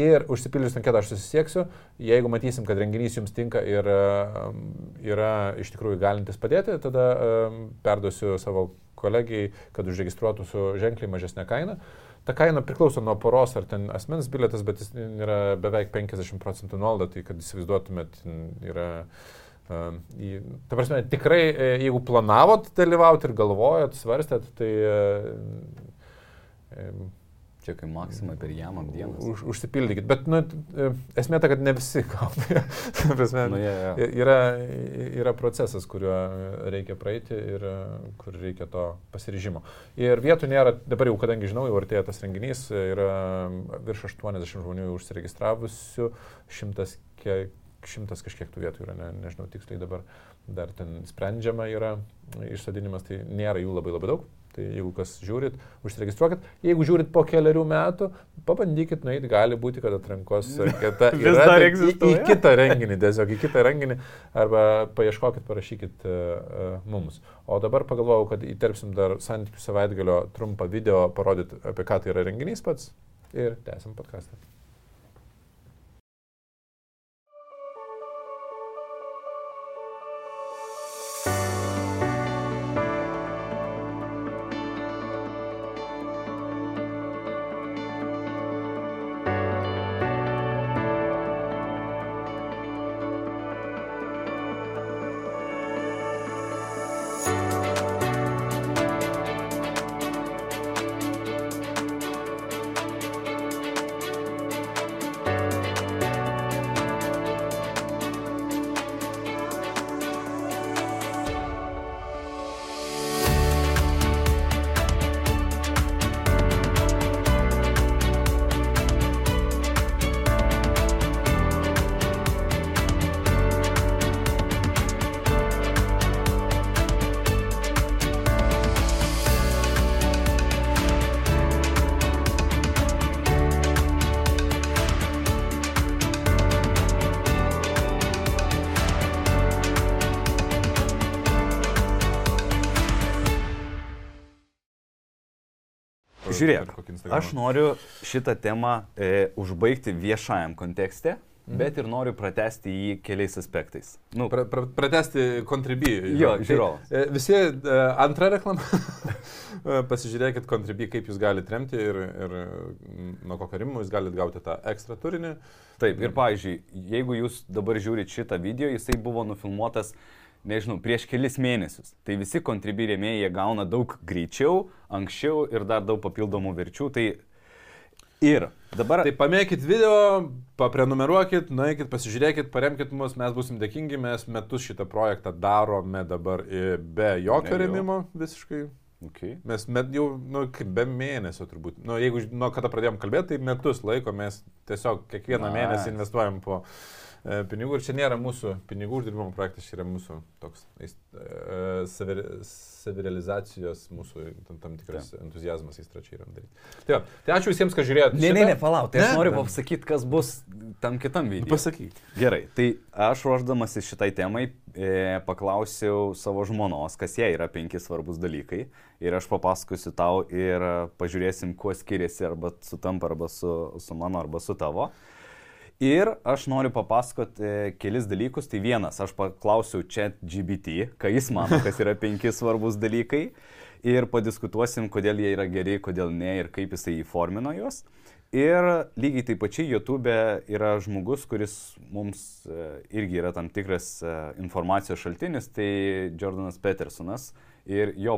Ir užsipildžius anketą aš susisieksiu, jeigu matysim, kad renginys jums tinka ir um, yra iš tikrųjų galintis padėti, tada um, perduosiu savo kolegijai, kad užregistruotų su ženkliai mažesnė kaina. Ta kaina priklauso nuo poros ar ten asmens bilietas, bet jis yra beveik 50 procentų nuolaida, tai kad įsivaizduotumėt, yra... Um, į, ta prasme, tikrai, e, jeigu planavot dalyvauti ir galvojot, svarstėt, tai e, Čia kaip maksimai per jamam dieną. Už, užsipildykit. Bet nu, e, esmė ta, kad ne visi. Ta prasme, Nu, yeah, yeah. yra, yra procesas, kuriuo reikia praeiti ir e, kur reikia to pasiryžimo. Ir vietų nėra, dabar jau kadangi žinau, jau artėja tas renginys, e, yra virš 80 žmonių užsiregistravusių, šimtas, kiek, šimtas kažkiek tų vietų yra, ne, nežinau tiksliai dabar, dar ten sprendžiama yra išsadinimas, tai nėra jų labai labai daug. Tai jeigu kas žiūrit, užsiregistruokit. Jeigu žiūrit po keliarių metų, pabandykit nueiti, gali būti, kad atrankos anketa Vis yra dar tik į, egzistuoja? į kitą renginį, tiesiog į kitą renginį, arba paieškokit, parašykit uh, uh, mums. O dabar pagalvojau, kad įterpsim dar santykių savaitgalio trumpą video, parodyti, apie ką tai yra renginys pats ir tęsim podcastą. Žiūrėk. Aš noriu šitą temą e, užbaigti viešajam kontekste. bet ir noriu pratesti jį keliais aspektais. Nu, Pra, pra, pratesti kontribį. Jo, Tai, žiūrovas. e, Visi e, antrą reklamą. E, Pasižiūrėkit kontribį, kaip jūs galite remti ir, ir nuo kokio rimo jūs galite gauti tą ekstra turinį. Taip, ir pavyzdžiui, jeigu jūs dabar žiūrit šitą video, jisai buvo nufilmuotas, nežinau, prieš kelis mėnesius. Tai visi kontribį rėmėjai jie gauna daug greičiau, anksčiau ir dar daug papildomų verčių. Tai ir dabar... Tai pamėkit video, paprenumeruokit, nueikit, pasižiūrėkit, paremkit mus, mes busim dėkingi, mes metus šitą projektą darome dabar be jokio remimo visiškai. Okay. Mes met jau, nu, be mėnesio turbūt. Nu, jeigu nuo kada pradėjom kalbėti, tai metus laiko mes tiesiog kiekvieną Nice. mėnesį investuojam po pinigų ir čia nėra mūsų pinigų uždirbimo projektas, čia yra mūsų toks e, savi, savirealizacijos, mūsų tam, tam tikras entuzijazmas įstra čia yra daryti. Tai, va, tai ačiū visiems, kas žiūrėjote. Ne, ne, ne, palauk, tai aš Ne? noriu Ne. pasakyti, kas bus tam kitam video. Pasakyk. Gerai, tai aš ruoždamasis šitai temai e, paklausiau savo žmonos, kas jai yra penki svarbus dalykai. Ir aš papasakosiu tau ir e, pažiūrėsim, kuo skiriasi arba sutampa, arba su, su mano, arba su tavo. Ir aš noriu papasakoti e, kelis dalykus. Tai vienas, aš paklausiau čia GBT, ką jis mano, kas yra penki svarbus dalykai. Ir padiskutuosim, kodėl jie yra geri, kodėl ne ir kaip jisai įformino juos. Ir lygiai taip pačiai YouTube yra žmogus, kuris mums e, irgi yra tam tikras e, informacijos šaltinis, tai Jordanas Petersonas. Ir jo